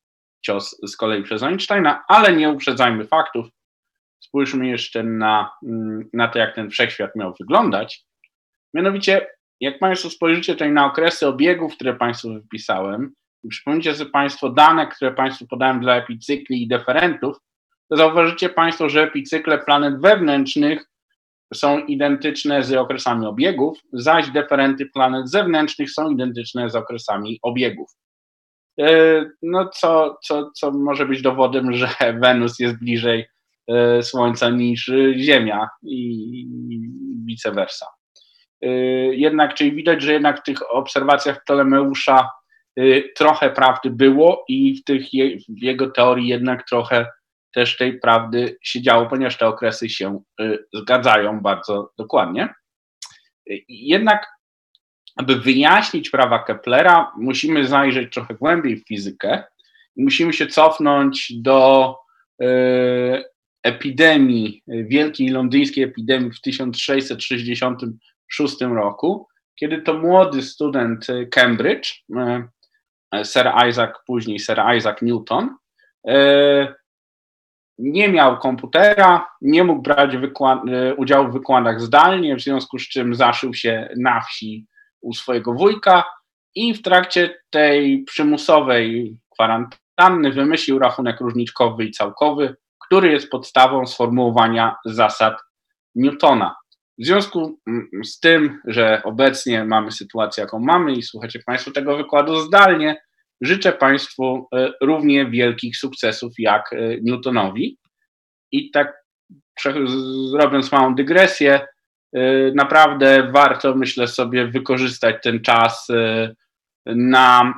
[SPEAKER 1] cios z kolei przez Einsteina, ale nie uprzedzajmy faktów. Spójrzmy jeszcze na, mm, na to, jak ten wszechświat miał wyglądać. Mianowicie, jak Państwo spojrzycie tutaj na okresy obiegów, które Państwu wypisałem, i przypomnicie sobie Państwo dane, które Państwu podałem dla epicykli i deferentów, to zauważycie Państwo, że epicykle planet wewnętrznych są identyczne z okresami obiegów, zaś deferenty planet zewnętrznych są identyczne z okresami obiegów. E, no, co, co, co może być dowodem, że <laughs> Wenus jest bliżej e, Słońca niż Ziemia i vice versa. E, jednak, czyli widać, że jednak w tych obserwacjach Ptolemeusza trochę prawdy było i w, tych, w jego teorii jednak trochę też tej prawdy się działo, ponieważ te okresy się zgadzają bardzo dokładnie. Jednak aby wyjaśnić prawa Keplera, musimy zajrzeć trochę głębiej w fizykę. Musimy się cofnąć do e, epidemii, wielkiej londyńskiej epidemii w 1666 roku, kiedy to młody student Cambridge, e, Sir Isaac, później Sir Isaac Newton, e, nie miał komputera, nie mógł brać udziału w wykładach zdalnie, w związku z czym zaszył się na wsi u swojego wujka i w trakcie tej przymusowej kwarantanny wymyślił rachunek różniczkowy i całkowy, który jest podstawą sformułowania zasad Newtona. W związku mm, z tym, że obecnie mamy sytuację, jaką mamy i słuchacie Państwo tego wykładu zdalnie, życzę Państwu e, równie wielkich sukcesów jak e, Newtonowi. I tak robiąc małą dygresję, naprawdę warto, myślę sobie, wykorzystać ten czas y, na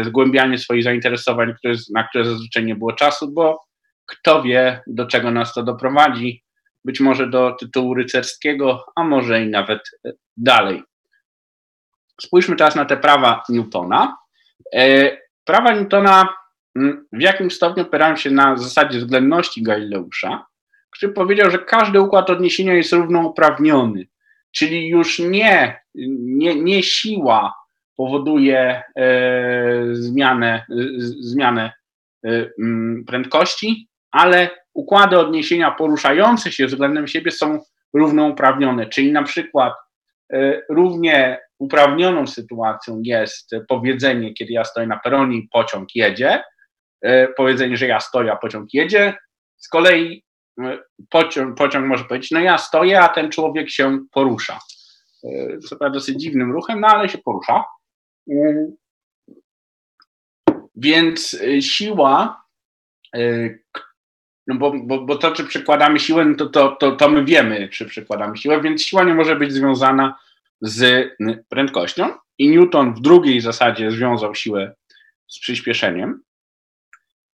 [SPEAKER 1] y, zgłębianie swoich zainteresowań, na które zazwyczaj nie było czasu, bo kto wie, do czego nas to doprowadzi. Być może do tytułu rycerskiego, a może i nawet dalej. Spójrzmy teraz na te prawa Newtona. Prawa Newtona mm, w jakim stopniu opierają się na zasadzie względności Galileusza, który powiedział, że każdy układ odniesienia jest równouprawniony, czyli już nie, nie, nie siła powoduje e, zmianę, e, zmianę e, prędkości, ale układy odniesienia poruszające się względem siebie są równouprawnione, czyli na przykład równie uprawnioną sytuacją jest powiedzenie, kiedy ja stoję na peronie i pociąg jedzie, powiedzenie, że ja stoję, a pociąg jedzie, z kolei pociąg, pociąg może powiedzieć, no ja stoję, a ten człowiek się porusza. E, co prawda dosyć dziwnym ruchem, no ale się porusza. E, więc e, siła, no bo, bo, bo to, czy przykładamy siłę, no to, to, to, to my wiemy, czy przykładamy siłę, więc siła nie może być związana z prędkością. I Newton w drugiej zasadzie związał siłę z przyspieszeniem.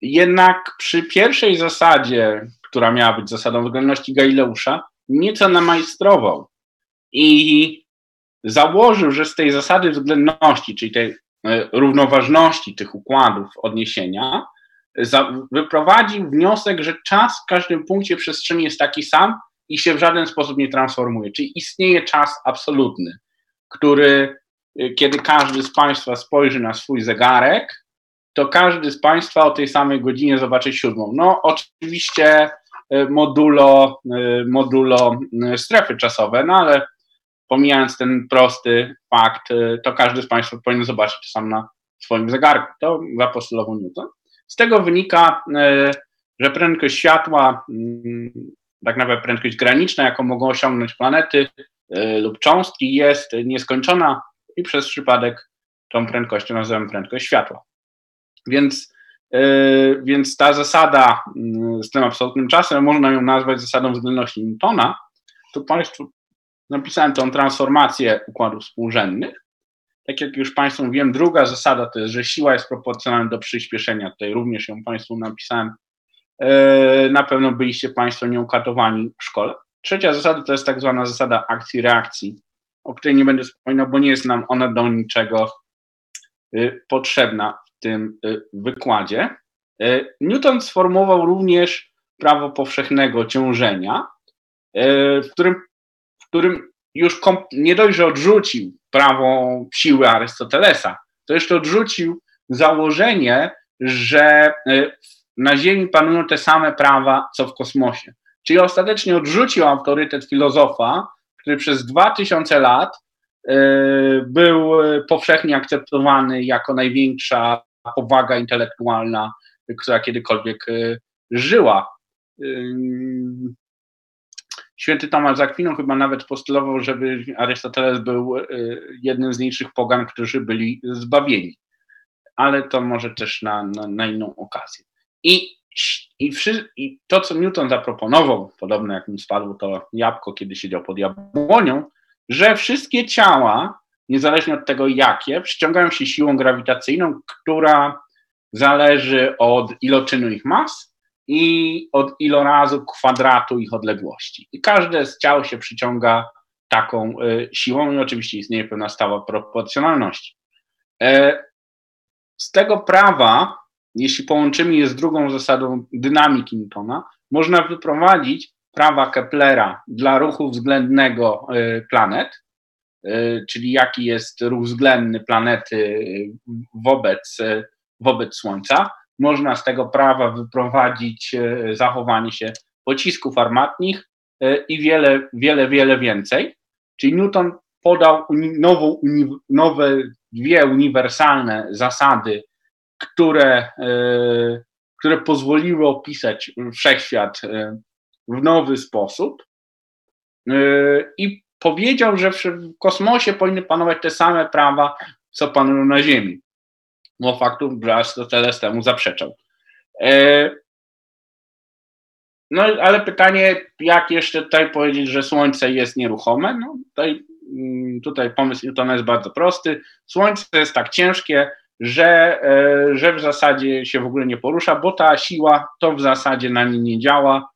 [SPEAKER 1] Jednak przy pierwszej zasadzie, która miała być zasadą względności Galileusza, nieco namajstrował i założył, że z tej zasady względności, czyli tej e, równoważności tych układów odniesienia, wyprowadził wniosek, że czas w każdym punkcie przestrzeni jest taki sam i się w żaden sposób nie transformuje. Czyli istnieje czas absolutny, który, e, kiedy każdy z Państwa spojrzy na swój zegarek, to każdy z Państwa o tej samej godzinie zobaczy siódmą. No, oczywiście modulo, e, modulo e, strefy czasowe, no ale pomijając ten prosty fakt, to każdy z Państwa powinien zobaczyć sam na swoim zegarku. To zapostulował Newton. Z tego wynika, że prędkość światła, mm, tak naprawdę prędkość graniczna, jaką mogą osiągnąć planety lub cząstki, jest nieskończona i przez przypadek tą prędkością nazywamy prędkość światła. Więc E, więc ta zasada mm, z tym absolutnym czasem, można ją nazwać zasadą względności Newtona, to Państwu napisałem tą transformację układów współrzędnych. Tak jak już Państwu mówiłem, druga zasada to jest, że siła jest proporcjonalna do przyspieszenia. Tutaj również ją Państwu napisałem. E, na pewno byliście Państwo nią katowani w szkole. Trzecia zasada to jest tak zwana zasada akcji-reakcji, o której nie będę wspominał, bo nie jest nam ona do niczego y, potrzebna tym y, wykładzie. Newton sformułował również prawo powszechnego ciążenia, w którym, w którym już nie dość, że odrzucił prawo siły Arystotelesa, to jeszcze odrzucił założenie, że na Ziemi panują te same prawa, co w kosmosie. Czyli ostatecznie odrzucił autorytet filozofa, który przez 2000 lat był powszechnie akceptowany jako największa powaga intelektualna, która kiedykolwiek e, żyła. E, święty Tomasz Zakwinu chyba nawet postulował, żeby Arystoteles był jednym z niższych pogan, którzy byli zbawieni. Ale to może też na, na, na inną okazję. I, i, wszy, I to, co Newton zaproponował, podobno jak mi spadło to jabłko, kiedy siedział pod jabłonią, że wszystkie ciała, niezależnie od tego jakie, przyciągają się siłą grawitacyjną, która zależy od iloczynu ich mas i od ilorazu kwadratu ich odległości. I każde z ciał się przyciąga taką y, siłą i oczywiście istnieje pewna stała proporcjonalności. E, z tego prawa jeśli połączymy je z drugą zasadą dynamiki Newtona, można wyprowadzić prawa Keplera dla ruchu względnego y, planet, czyli jaki jest ruch względny planety y, wobec, wobec Słońca. Można z tego prawa wyprowadzić zachowanie się pocisków armatnich i wiele, wiele, wiele więcej. Czyli Newton podał nową, nowe dwie uniwersalne zasady które, e, które pozwoliły opisać wszechświat e, w nowy sposób. E, I powiedział, że w kosmosie powinny panować te same prawa, co panują na Ziemi. Bo faktu, że Arystoteles temu zaprzeczał. No ale pytanie, jak jeszcze tutaj powiedzieć, że Słońce jest nieruchome? No tutaj, mm, tutaj pomysł Newtona jest bardzo prosty. Słońce jest tak ciężkie, że, e, że w zasadzie się w ogóle nie porusza, bo ta siła to w zasadzie na nim nie działa.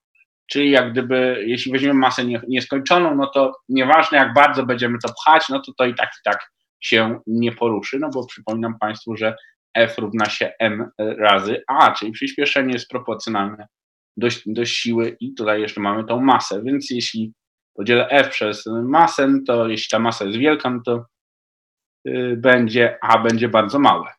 [SPEAKER 1] Czyli jak gdyby, jeśli weźmiemy masę nieskończoną, no to nieważne jak bardzo będziemy to pchać, no to to i tak i tak się nie poruszy, no bo przypominam Państwu, że F równa się m razy a, czyli przyspieszenie jest proporcjonalne do, do siły i tutaj jeszcze mamy tą masę, więc jeśli podzielę F przez masę, to jeśli ta masa jest wielka, no to y, będzie A będzie bardzo małe.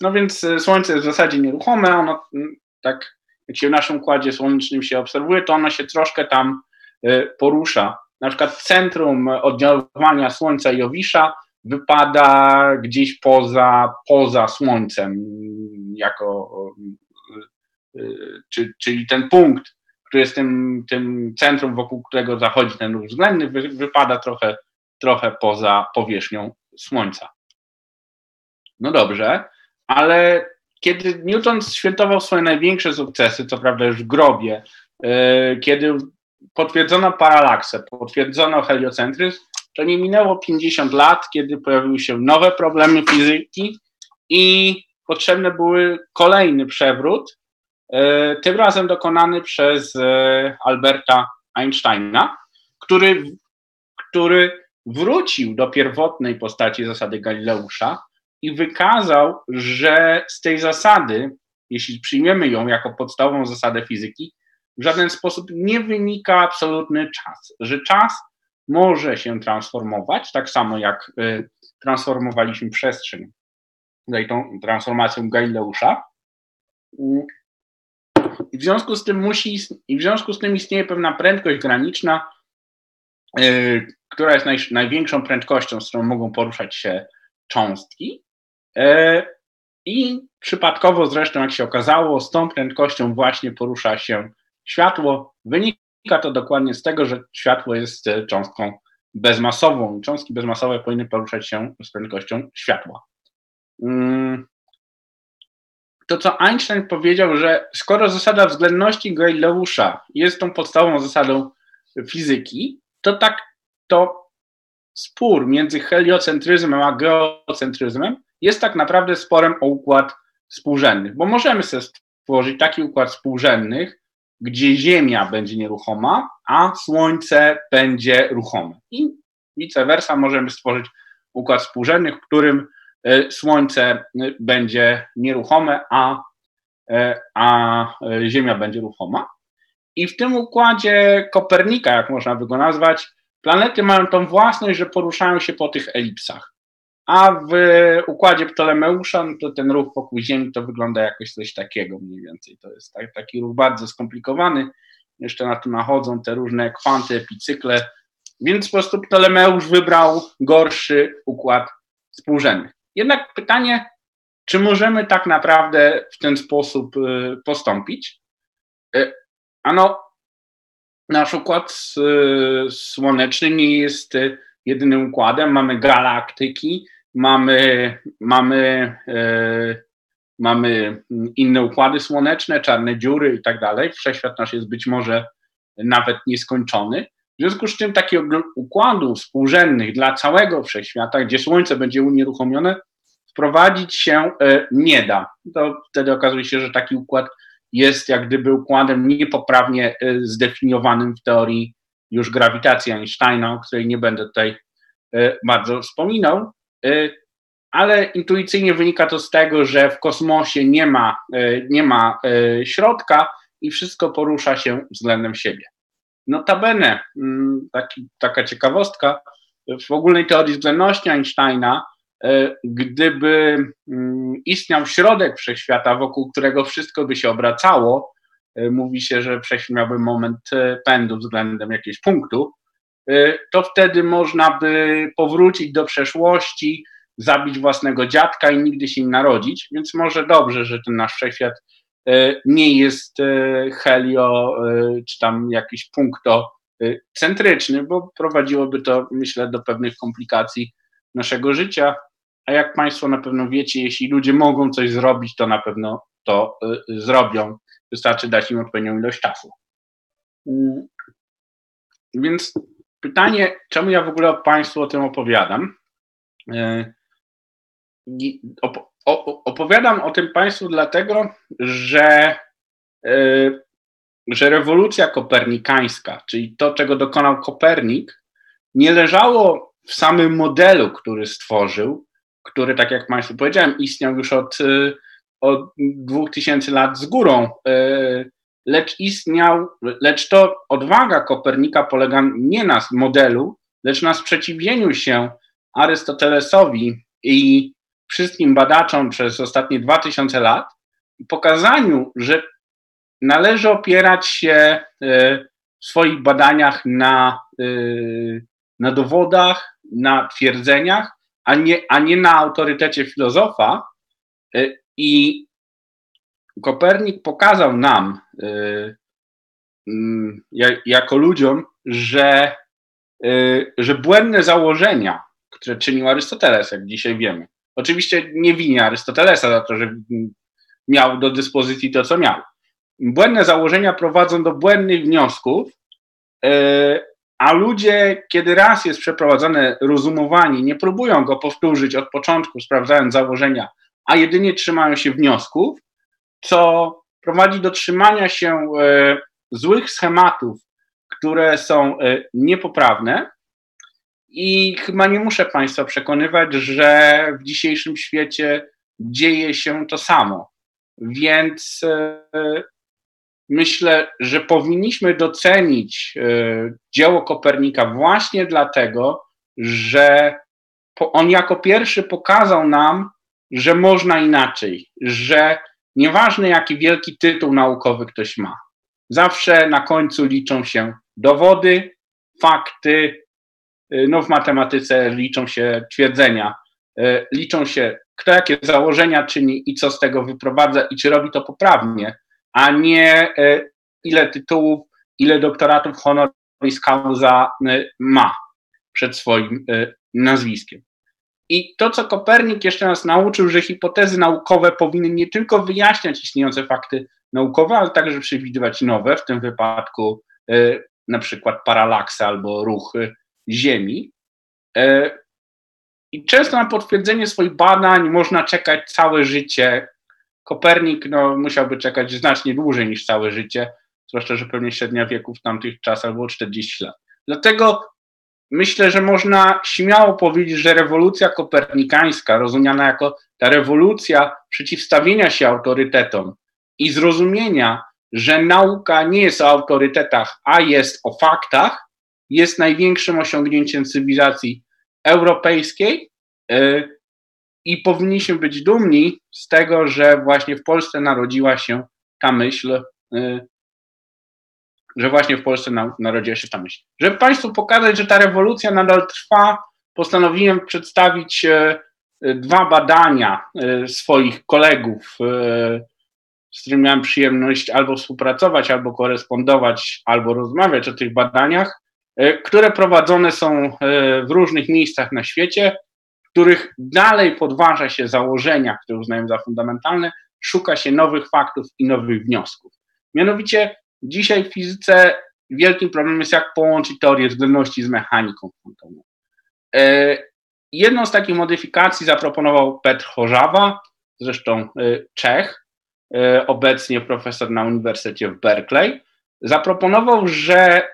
[SPEAKER 1] No więc e, Słońce jest w zasadzie nieruchome, ono mm, tak jak się w naszym układzie słonecznym się obserwuje, to ono się troszkę tam e, porusza. Na przykład centrum oddziaływania Słońca i Jowisza wypada gdzieś poza, poza Słońcem, jako, e, czyli ten punkt, który jest tym, tym centrum, wokół którego zachodzi ten ruch względny, wypada trochę, trochę poza powierzchnią Słońca. No dobrze, ale kiedy Newton świętował swoje największe sukcesy, co prawda już w grobie, e, kiedy potwierdzono paralaksę, potwierdzono heliocentryzm, to nie minęło 50 lat, kiedy pojawiły się nowe problemy fizyki i potrzebne były kolejny przewrót, e, tym razem dokonany przez e, Alberta Einsteina, który, który wrócił do pierwotnej postaci zasady Galileusza, i wykazał, że z tej zasady, jeśli przyjmiemy ją jako podstawową zasadę fizyki, w żaden sposób nie wynika absolutny czas, że czas może się transformować, tak samo jak y, transformowaliśmy przestrzeń tutaj tą transformacją Galileusza. I w związku z tym musi, i w związku z tym istnieje pewna prędkość graniczna, y, która jest naj, największą prędkością, z którą mogą poruszać się cząstki. E, I przypadkowo zresztą, jak się okazało, z tą prędkością właśnie porusza się światło. Wynika to dokładnie z tego, że światło jest e, cząstką bezmasową. Cząstki bezmasowe powinny poruszać się z prędkością światła. Mm. To, co Einstein powiedział, że skoro zasada względności Galileusza jest tą podstawową zasadą fizyki, to tak to spór między heliocentryzmem a geocentryzmem jest tak naprawdę sporem o układ współrzędnych, bo możemy sobie stworzyć taki układ współrzędnych, gdzie Ziemia będzie nieruchoma, a Słońce będzie ruchome. I vice versa możemy stworzyć układ współrzędnych, w którym e, Słońce e, będzie nieruchome, a a Ziemia będzie ruchoma. I w tym układzie Kopernika, jak można by go nazwać, planety mają tą własność, że poruszają się po tych elipsach. A w układzie Ptolemeusza no to ten ruch wokół Ziemi to wygląda jakoś coś takiego mniej więcej. To jest tak, taki ruch bardzo skomplikowany. Jeszcze na tym nachodzą te różne kwanty, epicykle. Więc po prostu Ptolemeusz wybrał gorszy układ współrzędnych. Jednak pytanie, czy możemy tak naprawdę w ten sposób y, postąpić? Y, ano, nasz układ y, słoneczny nie jest jedynym układem. Mamy galaktyki, mamy, mamy, mamy inne układy słoneczne, czarne dziury i tak dalej. Wszechświat nasz jest być może nawet nieskończony. W związku z czym takiego układu współrzędnych dla całego wszechświata, gdzie Słońce będzie unieruchomione, wprowadzić się e, nie da. To wtedy okazuje się, że taki układ jest jak gdyby układem niepoprawnie e, zdefiniowanym w teorii już grawitacji Einsteina, o której nie będę tutaj e, bardzo wspominał, ale intuicyjnie wynika to z tego, że w kosmosie nie ma, nie ma środka i wszystko porusza się względem siebie. Notabene, mm, taki, taka ciekawostka, w ogólnej teorii względności Einsteina, gdyby mm, istniał środek wszechświata, wokół którego wszystko by się obracało, mówi się, że wszechświat miałby moment pędu względem jakiegoś punktu, to wtedy można by powrócić do przeszłości, zabić własnego dziadka i nigdy się nie narodzić, więc może dobrze, że ten nasz wszechświat E, nie jest e, helio czy tam jakiś punktocentryczny, bo prowadziłoby to, myślę, do pewnych komplikacji naszego życia. A jak Państwo na pewno wiecie, jeśli ludzie mogą coś zrobić, to na pewno to zrobią. Wystarczy dać im odpowiednią ilość czasu. Mm. Więc pytanie, czemu ja w ogóle Państwu o tym opowiadam? opowiadam o tym Państwu dlatego, że, e, że rewolucja kopernikańska, czyli to, czego dokonał Kopernik, nie leżało w samym modelu, który stworzył, który, tak jak Państwu powiedziałem, istniał już od, e, od 2000 lat z górą, e, lecz istniał, lecz to odwaga Kopernika polega nie na modelu, lecz na sprzeciwieniu się Arystotelesowi i wszystkim badaczom przez ostatnie 2000 lat i pokazaniu, że należy opierać się e, w swoich badaniach na, e, na dowodach, na twierdzeniach, a nie, a nie na autorytecie filozofa. E, I Kopernik pokazał nam, mm, jako ludziom, że, że błędne założenia, które czynił Arystoteles, jak dzisiaj wiemy, Oczywiście nie winię Arystotelesa za to, że miał do dyspozycji to, co miał. Błędne założenia prowadzą do błędnych wniosków, e, a ludzie, kiedy raz jest przeprowadzone rozumowanie, nie próbują go powtórzyć od początku, sprawdzając założenia, a jedynie trzymają się wniosków, co prowadzi do trzymania się e, złych schematów, które są e, niepoprawne i chyba nie muszę Państwa przekonywać, że w dzisiejszym świecie dzieje się to samo. Więc e, myślę, że powinniśmy docenić dzieło Kopernika właśnie dlatego, że on jako pierwszy pokazał nam, że można inaczej, że nieważne jaki wielki tytuł naukowy ktoś ma, zawsze na końcu liczą się dowody, fakty, Y, no w matematyce liczą się twierdzenia, y, liczą się kto jakie założenia czyni i co z tego wyprowadza i czy robi to poprawnie, a nie y, ile tytułów, ile doktoratów honoris causa ma przed swoim nazwiskiem. I to, co Kopernik jeszcze nas nauczył, że hipotezy naukowe powinny nie tylko wyjaśniać istniejące fakty naukowe, ale także przewidywać nowe, w tym wypadku na przykład paralaksy albo ruchy Ziemi. E, I często na potwierdzenie swoich badań można czekać całe życie. Kopernik no, musiałby czekać znacznie dłużej niż całe życie, zwłaszcza, że pewnie średnia wieku w tamtych czasach było 40 lat. Dlatego myślę, że można śmiało powiedzieć, że rewolucja kopernikańska, rozumiana jako ta rewolucja przeciwstawienia się autorytetom, i zrozumienia, że nauka nie jest o autorytetach, a jest o faktach, jest największym osiągnięciem cywilizacji europejskiej e, i powinniśmy być dumni z tego, że właśnie w Polsce narodziła się ta myśl, e, że właśnie w Polsce narodziła się ta myśl. Żeby Państwu pokazać, że ta rewolucja nadal trwa, postanowiłem przedstawić e, dwa badania swoich kolegów, z którymi miałem przyjemność albo współpracować, albo korespondować, albo rozmawiać o tych badaniach. E, które prowadzone są e, w różnych miejscach na świecie, w których dalej podważa się założenia, które uznają za fundamentalne, szuka się nowych faktów i nowych wniosków. Mianowicie dzisiaj w fizyce wielkim problemem jest, jak połączyć teorię względności z mechaniką kwantową. E, jedną z takich modyfikacji zaproponował Petr Chorzawa, zresztą Czech, obecnie profesor na Uniwersytecie w Berkeley. Zaproponował, że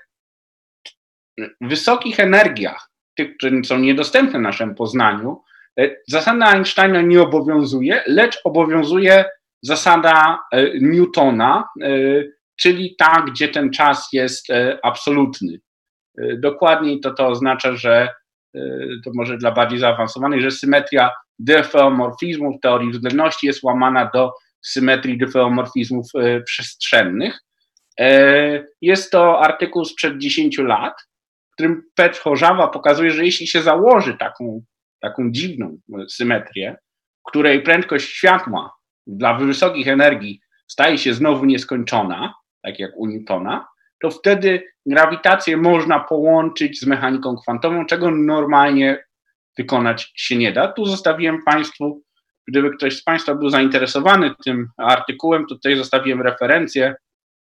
[SPEAKER 1] wysokich energiach, tych, które są niedostępne naszemu poznaniu, e, zasada Einsteina nie obowiązuje, lecz obowiązuje zasada e, Newtona, e, czyli ta, gdzie ten czas jest absolutny. Dokładniej to to oznacza, że to może dla bardziej zaawansowanych, że symetria dyfeomorfizmów teorii względności jest łamana do symetrii dyfeomorfizmów przestrzennych. Jest to artykuł sprzed 10 lat, którym Petr Chorzawa pokazuje, że jeśli się założy taką, taką dziwną symetrię, której prędkość światła dla wysokich energii staje się znowu nieskończona, tak jak u Newtona, to wtedy grawitację można połączyć z mechaniką kwantową, czego normalnie wykonać się nie da. Tu zostawiłem Państwu, gdyby ktoś z Państwa był zainteresowany tym artykułem, to tutaj zostawiłem referencję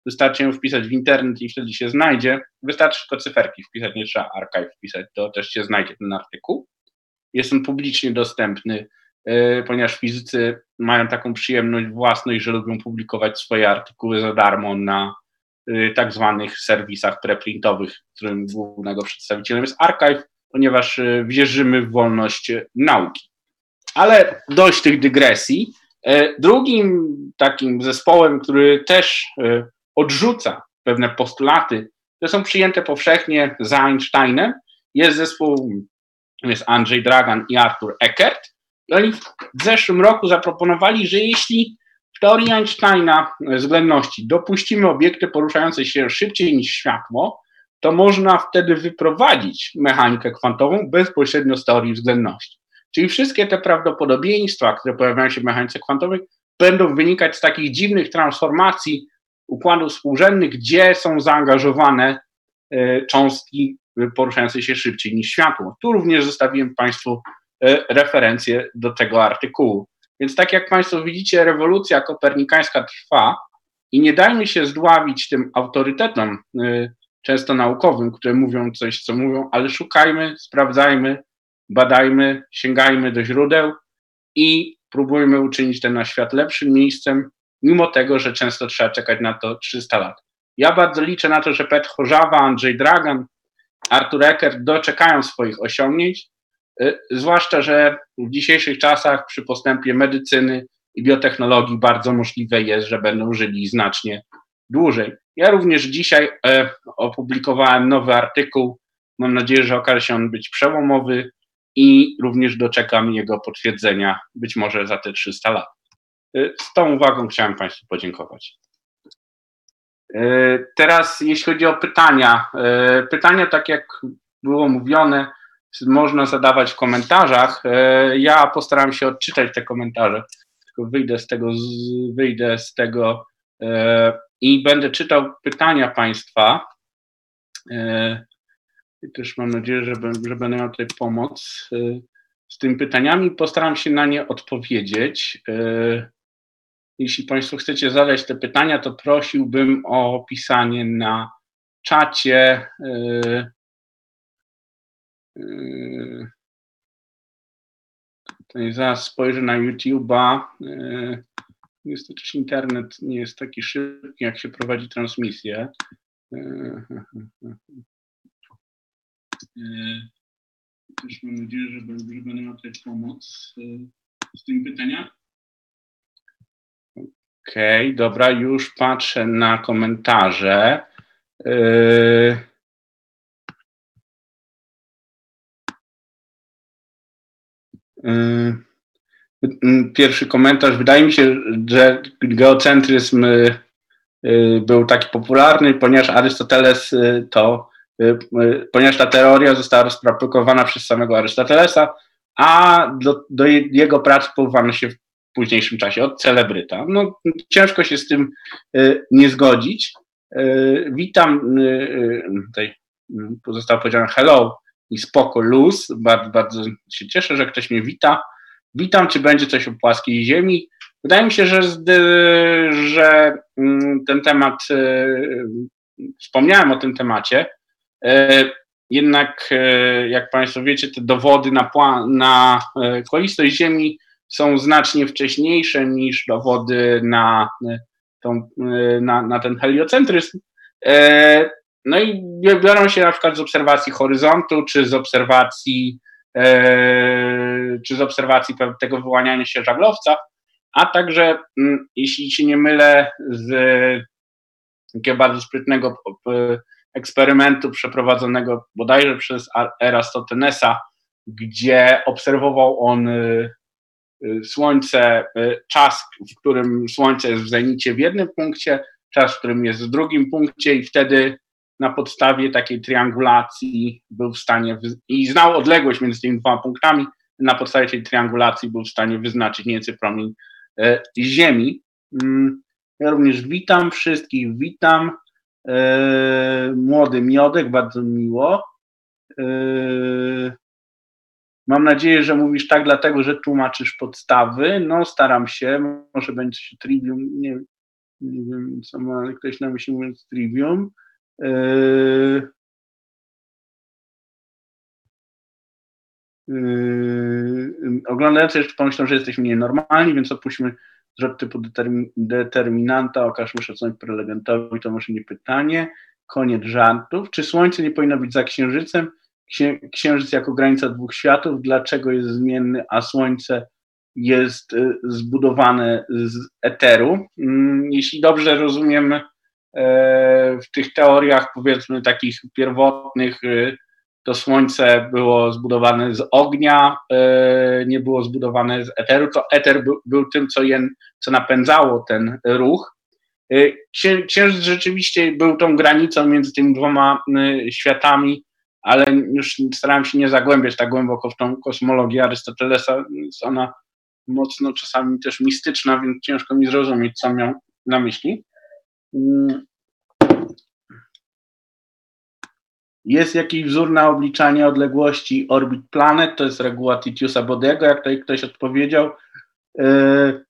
[SPEAKER 1] Wystarczy ją wpisać w internet i wtedy się znajdzie. Wystarczy tylko cyferki wpisać, nie trzeba archive wpisać, to też się znajdzie ten artykuł. Jest on publicznie dostępny, yy, ponieważ fizycy mają taką przyjemność własność, że lubią publikować swoje artykuły za darmo na yy, tak zwanych serwisach preprintowych, którym głównego przedstawicielem jest archive, ponieważ yy, wierzymy w wolność nauki. Ale dość tych dygresji. Drugim takim zespołem, który też odrzuca pewne postulaty, które są przyjęte powszechnie za Einsteinem. Jest zespół, jest Andrzej Dragan i Arthur Eckert. I oni w zeszłym roku zaproponowali, że jeśli w teorii Einsteina względności dopuścimy obiekty poruszające się szybciej niż światło, to można wtedy wyprowadzić mechanikę kwantową bezpośrednio z teorii względności. Czyli wszystkie te prawdopodobieństwa, które pojawiają się w mechanice kwantowej, będą wynikać z takich dziwnych transformacji układów współrzędnych, gdzie są zaangażowane e, cząstki poruszające się szybciej niż światło. Tu również zostawiłem Państwu referencję do tego artykułu. Więc tak jak Państwo widzicie, rewolucja kopernikańska trwa i nie dajmy się zdławić tym autorytetom, e, często naukowym, które mówią coś, co mówią, ale szukajmy, sprawdzajmy, badajmy, sięgajmy do źródeł i próbujmy uczynić ten nasz świat lepszym miejscem, mimo tego, że często trzeba czekać na to 300 lat. Ja bardzo liczę na to, że Petr Chorzawa, Andrzej Dragan, Artur Eckert doczekają swoich osiągnięć, zwłaszcza, że w dzisiejszych czasach przy postępie medycyny i biotechnologii bardzo możliwe jest, że będą żyli znacznie dłużej. Ja również dzisiaj e, opublikowałem nowy artykuł. Mam nadzieję, że okaże się on być przełomowy i również doczekam jego potwierdzenia być może za te 300 lat. Y, z tą uwagą chciałem Państwu podziękować. Y, teraz, jeśli chodzi o pytania, y, pytania, tak jak było mówione, można zadawać w komentarzach. Ja postaram się odczytać te komentarze, tylko wyjdę z tego, wyjdę z tego i będę czytał pytania Państwa. I też mam nadzieję, że, będę miał tutaj pomoc z tymi pytaniami. Postaram się na nie odpowiedzieć. Jeśli Państwo chcecie zadać te pytania, to prosiłbym o pisanie na czacie. Yy, tutaj zaraz spojrzę na YouTube'a. Yy, niestety internet nie jest taki szybki, jak się prowadzi transmisję. Też mam nadzieję, że, będę miał tutaj pomoc z tymi pytaniami. Okej, okay, dobra, już patrzę na komentarze. Yy... Pierwszy komentarz. Wydaje mi się, że geocentryzm yy, był taki popularny, ponieważ Arystoteles yy, to, yy, ponieważ ta teoria została rozpropagowana przez samego Arystotelesa, a do, do jego pracy powołano się w późniejszym czasie od celebryta. No, ciężko się z tym nie zgodzić. Witam, tutaj zostało powiedziane hello i spoko luz. Bardzo, bardzo się cieszę, że ktoś mnie wita. Witam, czy będzie coś o płaskiej ziemi. Wydaje mi się, że, że mm, ten temat, wspomniałem o tym temacie, jednak jak Państwo wiecie, te dowody na, na kolistość Ziemi są znacznie wcześniejsze niż dowody na, tą, na, na ten heliocentryzm. No i biorą się na przykład z obserwacji horyzontu, czy z obserwacji, e, czy z obserwacji tego wyłaniania się żaglowca, a także, mm, jeśli się nie mylę, z takiego bardzo sprytnego eksperymentu przeprowadzonego bodajże przez Erastotenesa, gdzie obserwował on Y, słońce, y, czas, w którym Słońce jest w zenicie w jednym punkcie, czas, w którym jest w drugim punkcie i wtedy na podstawie takiej triangulacji był w stanie, i znał odległość między tymi dwoma punktami, na podstawie tej triangulacji był w stanie wyznaczyć nieco promień y, Ziemi. Mm, ja również witam wszystkich, witam. Młody Miodek, bardzo miło. Mam nadzieję, że mówisz tak dlatego, że tłumaczysz podstawy. No, staram się. Może będzie trivium. Nie, nie wiem, co ma ktoś na myśli mówiąc trivium. Yy, yy, oglądający jeszcze pomyślą, że jesteśmy nienormalni, więc opuśćmy zwrot typu determin, determinanta, okażmy szacunek prelegentowi, to może nie pytanie. Koniec żartów. Czy Słońce nie powinno być za Księżycem? Księżyc jako granica dwóch światów, dlaczego jest zmienny, a Słońce jest y, zbudowane z eteru. Mm, jeśli dobrze rozumiem, w tych teoriach, powiedzmy, takich pierwotnych, y, to Słońce było zbudowane z ognia, e, nie było zbudowane z eteru. To eter był, był tym, co, co napędzało ten ruch. E, księżyc rzeczywiście był tą granicą między tymi dwoma y, światami ale już starałem się nie zagłębiać tak głęboko w tą kosmologię Arystotelesa, jest ona mocno czasami też mistyczna, więc ciężko mi zrozumieć, co miał na myśli. Jest jakiś wzór na obliczanie odległości orbit planet, to jest reguła Titiusa Bodego, jak tutaj ktoś odpowiedział. E,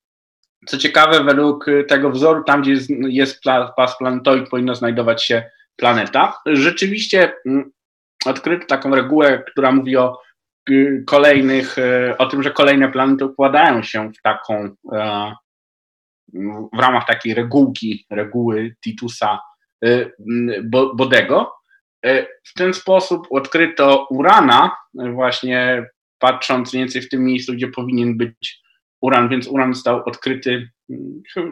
[SPEAKER 1] co ciekawe, według tego wzoru, tam gdzie jest, pas planetoid, powinna znajdować się planeta. Rzeczywiście mm, odkryto taką regułę, która mówi o y, kolejnych, y, o tym, że kolejne planety układają się w taką, e, w ramach takiej regułki, reguły Titusa y, Bodego. E, w ten sposób odkryto Urana, właśnie patrząc mniej więcej w tym miejscu, gdzie powinien być Uran, więc Uran został odkryty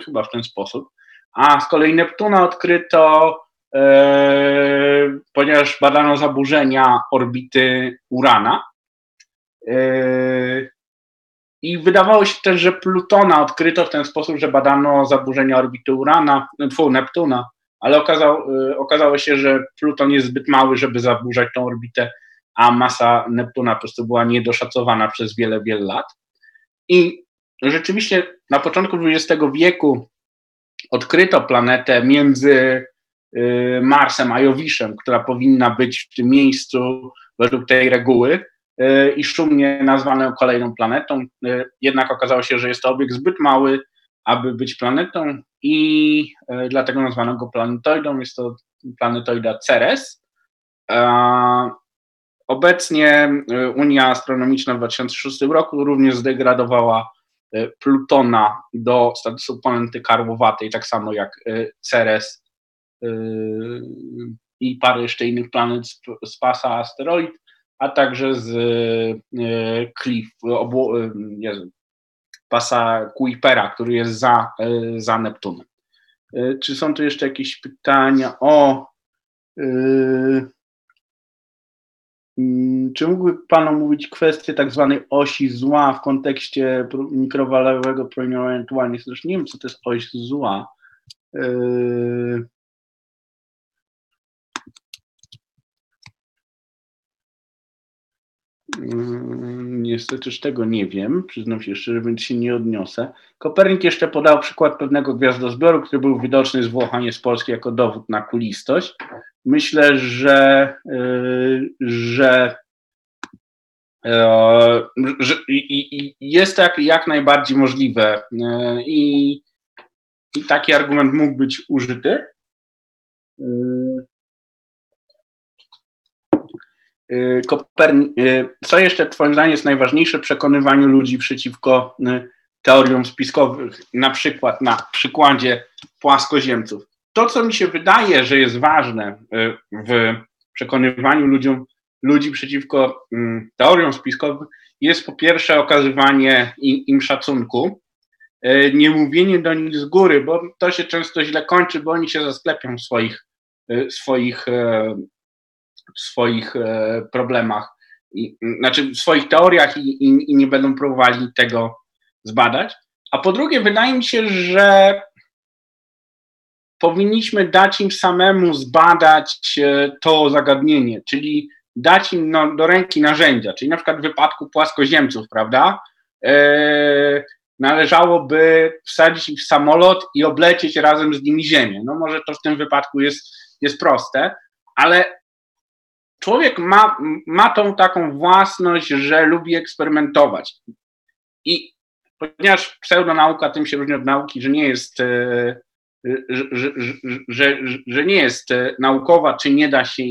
[SPEAKER 1] chyba w ten sposób. A z kolei Neptuna odkryto E, ponieważ badano zaburzenia orbity Urana. E, I wydawało się też, że Plutona odkryto w ten sposób, że badano zaburzenia orbity Urana, tfu, Neptuna, ale okazało, e, okazało się, że Pluton jest zbyt mały, żeby zaburzać tą orbitę, a masa Neptuna po prostu była niedoszacowana przez wiele, wiele lat. I rzeczywiście na początku XX wieku odkryto planetę między Y, Marsem, a Jowiszem, która powinna być w tym miejscu według tej reguły y, i szumnie nazwaną kolejną planetą. Y, jednak okazało się, że jest to obiekt zbyt mały, aby być planetą i dlatego nazwano go planetoidą. Jest to planetoida Ceres. Obecnie Unia Astronomiczna w 2006 roku również zdegradowała Plutona do statusu planety karłowatej, tak samo jak Ceres i parę jeszcze innych planet z, pasa asteroid, a także z e, Cliff, obło, Jezu, pasa Kuipera, który jest za, za Neptunem. Czy są tu jeszcze jakieś pytania? O, yy, czy mógłby Pan omówić kwestię tak zwanej osi zła w kontekście mikrowalowego promieniowania nie wiem, co to jest oś zła. Yy, niestety też tego nie wiem, przyznam się szczerze, więc się nie odniosę. Kopernik jeszcze podał przykład pewnego gwiazdozbioru, który był widoczny z Włoch, a nie z Polski, jako dowód na kulistość. Myślę, że, że, yy, że i jest tak jak najbardziej możliwe yy, i, i taki argument mógł być użyty. Y, y, co jeszcze Twoim zdaniem jest najważniejsze w przekonywaniu ludzi przeciwko y, teoriom spiskowych, na przykład na przykładzie płaskoziemców? To, co mi się wydaje, że jest ważne w przekonywaniu ludziom, ludzi przeciwko mm, teoriom spiskowym, jest po pierwsze okazywanie im szacunku, nie mówienie do nich z góry, bo to się często źle kończy, bo oni się zasklepią w swoich, swoich w swoich e, problemach, i, znaczy w swoich teoriach i, i, i nie będą próbowali tego zbadać. A po drugie, wydaje mi się, że powinniśmy dać im samemu zbadać e, to zagadnienie, czyli dać im no, do ręki narzędzia, czyli na przykład w wypadku płaskoziemców, prawda? E, należałoby wsadzić ich w samolot i oblecieć razem z nimi Ziemię. No może to w tym wypadku jest, jest proste, ale człowiek ma, ma tą taką własność, że lubi eksperymentować. I ponieważ pseudonauka tym się różni od nauki, że nie jest, e, że, że, że, że nie jest e, naukowa, czy nie da się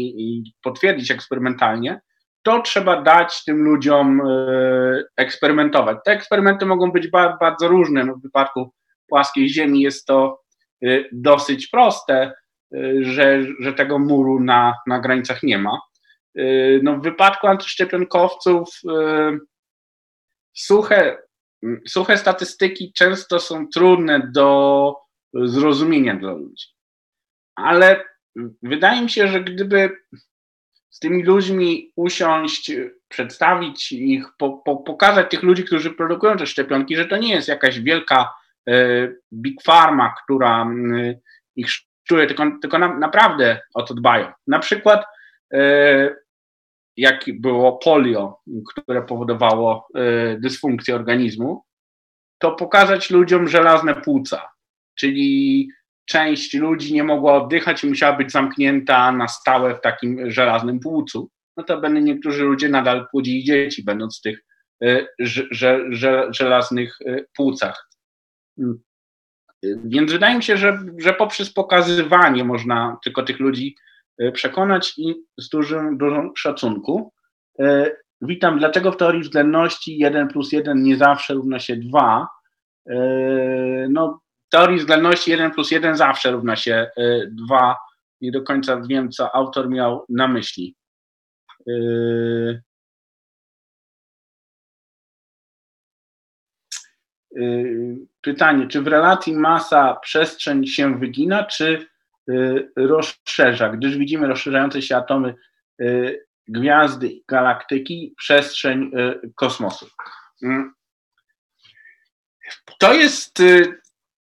[SPEAKER 1] potwierdzić eksperymentalnie, to trzeba dać tym ludziom e, eksperymentować. Te eksperymenty mogą być bardzo różne. No w wypadku płaskiej Ziemi jest to dosyć proste, że, że tego muru na, na granicach nie ma. Y, no, w wypadku antyszczepionkowców y, suche, suche statystyki często są trudne do zrozumienia dla ludzi. Ale wydaje mi się, że gdyby z tymi ludźmi usiąść, przedstawić ich, po, po, pokazać tych ludzi, którzy produkują te szczepionki, że to nie jest jakaś wielka y, big pharma, która ich szczuje, tylko, tylko na, naprawdę o to dbają. Na przykład jak było polio, które powodowało y, dysfunkcję organizmu, to pokazać ludziom żelazne płuca, czyli część ludzi nie mogła oddychać i musiała być zamknięta na stałe w takim żelaznym płucu. Notabene niektórzy ludzie nadal płodzili dzieci, będąc w tych y, żelaznych y, płucach. Więc wydaje mi się, że, że poprzez pokazywanie można tylko tych ludzi przekonać i z dużym, dużym szacunku. E, witam. Dlaczego w teorii względności 1 plus 1 nie zawsze równa się 2? E, no, w teorii względności 1 plus 1 zawsze równa się 2. Nie do końca wiem, co autor miał na myśli. Pytanie, czy w relacji masa-przestrzeń się wygina, czy rozszerza, gdyż widzimy rozszerzające się atomy y, gwiazdy, galaktyki, przestrzeń y, kosmosu. Mm. To jest,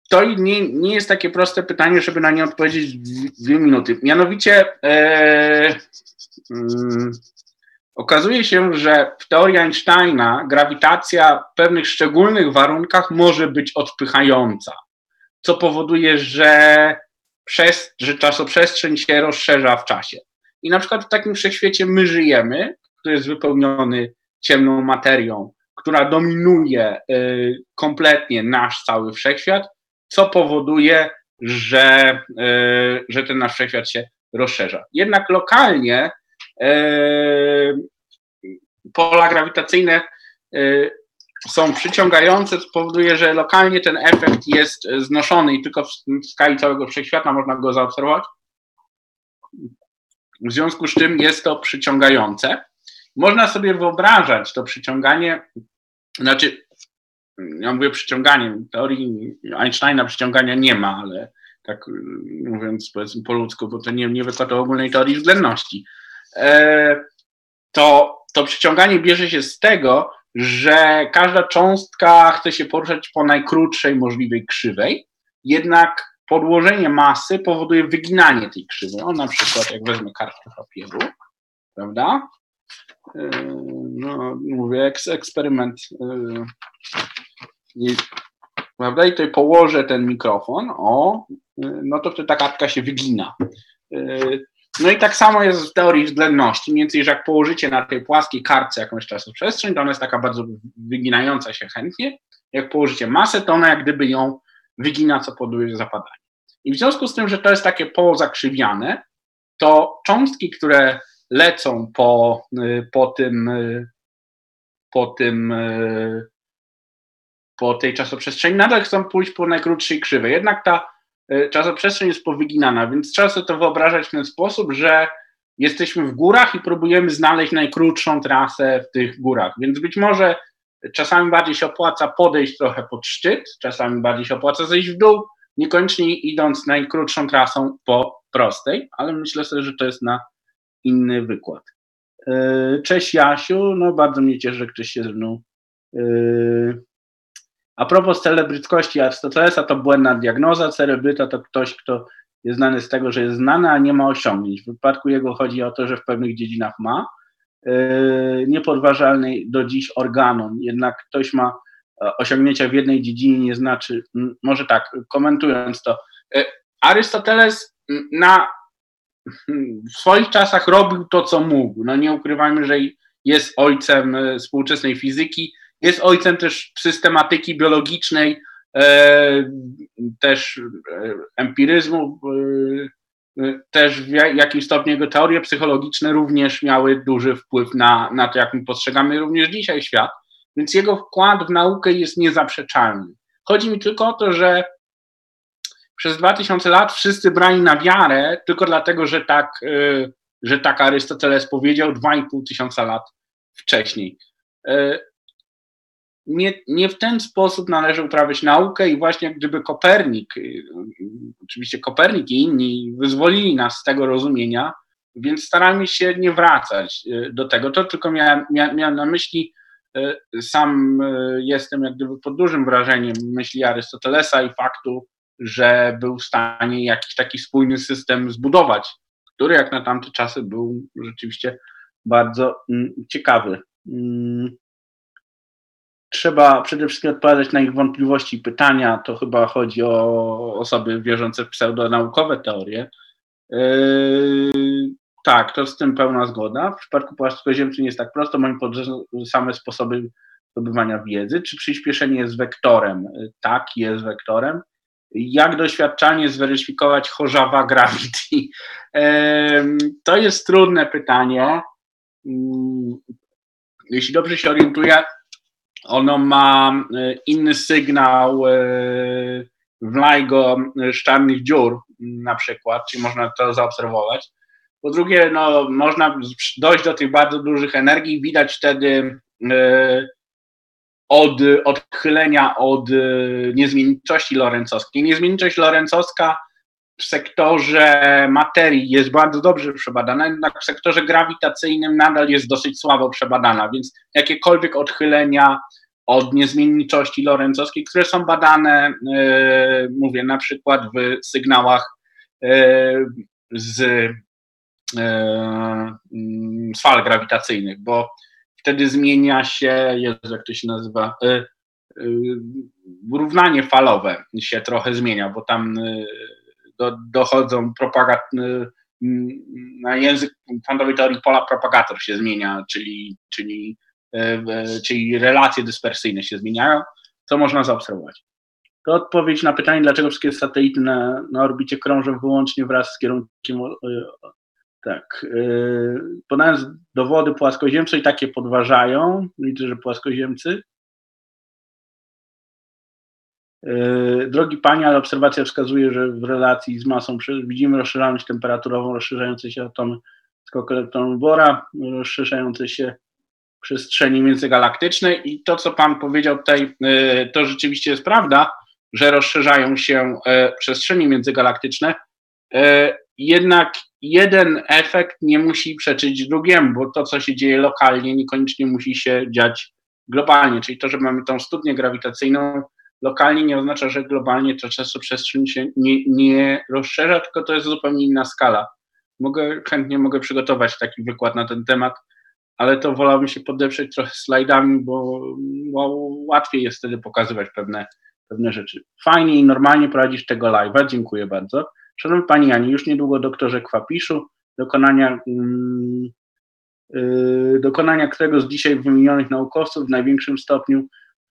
[SPEAKER 1] to nie, nie jest takie proste pytanie, żeby na nie odpowiedzieć w dwie minuty. Mianowicie e, mm, okazuje się, że w teorii Einsteina grawitacja w pewnych szczególnych warunkach może być odpychająca, co powoduje, że przez, że czasoprzestrzeń się rozszerza w czasie. I na przykład w takim wszechświecie my żyjemy, który jest wypełniony ciemną materią, która dominuje y, kompletnie nasz cały wszechświat, co powoduje, że, y, że ten nasz wszechświat się rozszerza. Jednak lokalnie y, pola grawitacyjne są przyciągające, co powoduje, że lokalnie ten efekt jest znoszony i tylko w skali całego wszechświata można go zaobserwować. W związku z czym jest to przyciągające. Można sobie wyobrażać to przyciąganie, znaczy ja mówię przyciąganiem, teorii Einsteina przyciągania nie ma, ale tak mówiąc powiedzmy po ludzku, bo to nie, nie wykłada ogólnej teorii względności, e, to, to przyciąganie bierze się z tego, że każda cząstka chce się poruszać po najkrótszej możliwej krzywej, jednak podłożenie masy powoduje wyginanie tej krzywej. On na przykład, jak wezmę kartkę papieru, prawda? E, no, mówię, eksperyment. E, prawda? I tutaj położę ten mikrofon, o, no to wtedy ta kartka się wygina. No i tak samo jest w teorii względności. Mniej więcej, że jak położycie na tej płaskiej kartce jakąś czasoprzestrzeń, to ona jest taka bardzo wyginająca się chętnie. Jak położycie masę, to ona jak gdyby ją wygina, co powoduje zapadanie. I w związku z tym, że to jest takie pozakrzywiane, to cząstki, które lecą po, po tym, po tym, po tej czasoprzestrzeni, nadal chcą pójść po najkrótszej krzywej. Jednak ta czasoprzestrzeń jest powyginana, więc trzeba sobie to wyobrażać w ten sposób, że jesteśmy w górach i próbujemy znaleźć najkrótszą trasę w tych górach. Więc być może czasami bardziej się opłaca podejść trochę pod szczyt, czasami bardziej się opłaca zejść w dół, niekoniecznie idąc najkrótszą trasą po prostej, ale myślę sobie, że to jest na inny wykład. E, cześć Jasiu, no bardzo mnie cieszy, że ktoś się ze mną. E, a propos celebryckości Arystotelesa, to błędna diagnoza. Celebryta to ktoś, kto jest znany z tego, że jest znany, a nie ma osiągnięć. W wypadku jego chodzi o to, że w pewnych dziedzinach ma e, niepodważalny do dziś organon, jednak ktoś ma osiągnięcia w jednej dziedzinie, nie znaczy, może tak, komentując to, Arystoteles na w swoich czasach robił to, co mógł. No nie ukrywajmy, że jest ojcem e, współczesnej fizyki, jest ojcem też systematyki biologicznej, e, też e, empiryzmu, też w jakimś stopniu jego teorie psychologiczne również miały duży wpływ na, na to, jak my postrzegamy również dzisiaj świat. Więc jego wkład w naukę jest niezaprzeczalny. Chodzi mi tylko o to, że przez 2000 lat wszyscy brali na wiarę tylko dlatego, że tak, że tak Arystoteles powiedział 2,5 tysiąca lat wcześniej. Y, nie, nie w ten sposób należy uprawiać naukę i właśnie gdyby Kopernik, y, oczywiście Kopernik i inni wyzwolili nas z tego rozumienia, więc staramy się nie wracać do tego. To tylko miałem, miałem na myśli, sam jestem jak gdyby pod dużym wrażeniem myśli Arystotelesa i faktu, że był w stanie jakiś taki spójny system zbudować, który jak na tamte czasy był rzeczywiście bardzo mm, ciekawy. Trzeba przede wszystkim odpowiadać na ich wątpliwości i pytania. To chyba chodzi o osoby wierzące w pseudonaukowe teorie. Yy, tak, to z tym pełna zgoda. W przypadku płaskoziemcy nie jest tak prosto. Moim podróżem same sposoby zdobywania wiedzy. Czy przyspieszenie jest wektorem? Tak, jest wektorem jak doświadczalnie zweryfikować Chorzawa Gravity? To jest trudne pytanie. Mm, jeśli dobrze się orientuję, ono ma e, inny sygnał e, w LIGO z czarnych dziur na przykład, czyli można to zaobserwować. Po drugie, no, można dojść do tych bardzo dużych energii, widać wtedy e, od odchylenia od niezmienniczości lorencowskiej. Niezmienniczość lorencowska w sektorze materii jest bardzo dobrze przebadana, jednak w sektorze grawitacyjnym nadal jest dosyć słabo przebadana, więc jakiekolwiek odchylenia od niezmienniczości lorencowskiej, które są badane, yy, mówię, na przykład w sygnałach yy, z, yy, z fal grawitacyjnych, bo wtedy zmienia się, Jezu, jak to się nazywa, równanie falowe się trochę zmienia, bo tam do, dochodzą propagat, na język kwantowej teorii pola propagator się zmienia, czyli, czyli, czyli relacje dyspersyjne się zmieniają, co można zaobserwować. To odpowiedź na pytanie, dlaczego wszystkie satelity na, na orbicie krążą wyłącznie wraz z kierunkiem tak. Yy, podając dowody płaskoziemcze i takie podważają, liczę, że płaskoziemcy. Yy, drogi Panie, ale obserwacja wskazuje, że w relacji z masą widzimy rozszerzalność temperaturową, rozszerzające się atomy skok elektronów Bora, rozszerzające się przestrzeni międzygalaktycznej i to, co Pan powiedział tutaj, to rzeczywiście jest prawda, że rozszerzają się przestrzenie międzygalaktyczne, jednak jeden efekt nie musi przeczyć drugiemu, bo to, co się dzieje lokalnie, niekoniecznie musi się dziać globalnie. Czyli to, że mamy tą studnię grawitacyjną lokalnie, nie oznacza, że globalnie to czasoprzestrzeń się nie, nie rozszerza, tylko to jest zupełnie inna skala. Mogę, chętnie mogę przygotować taki wykład na ten temat, ale to wolałbym się podeprzeć trochę slajdami, bo, bo łatwiej jest wtedy pokazywać pewne, pewne rzeczy. Fajnie i normalnie prowadzisz tego live'a, dziękuję bardzo. Szanowny Pani Janie, już niedługo doktorze Kwapiszu, dokonania, yy, dokonania którego z dzisiaj wymienionych naukowców w największym stopniu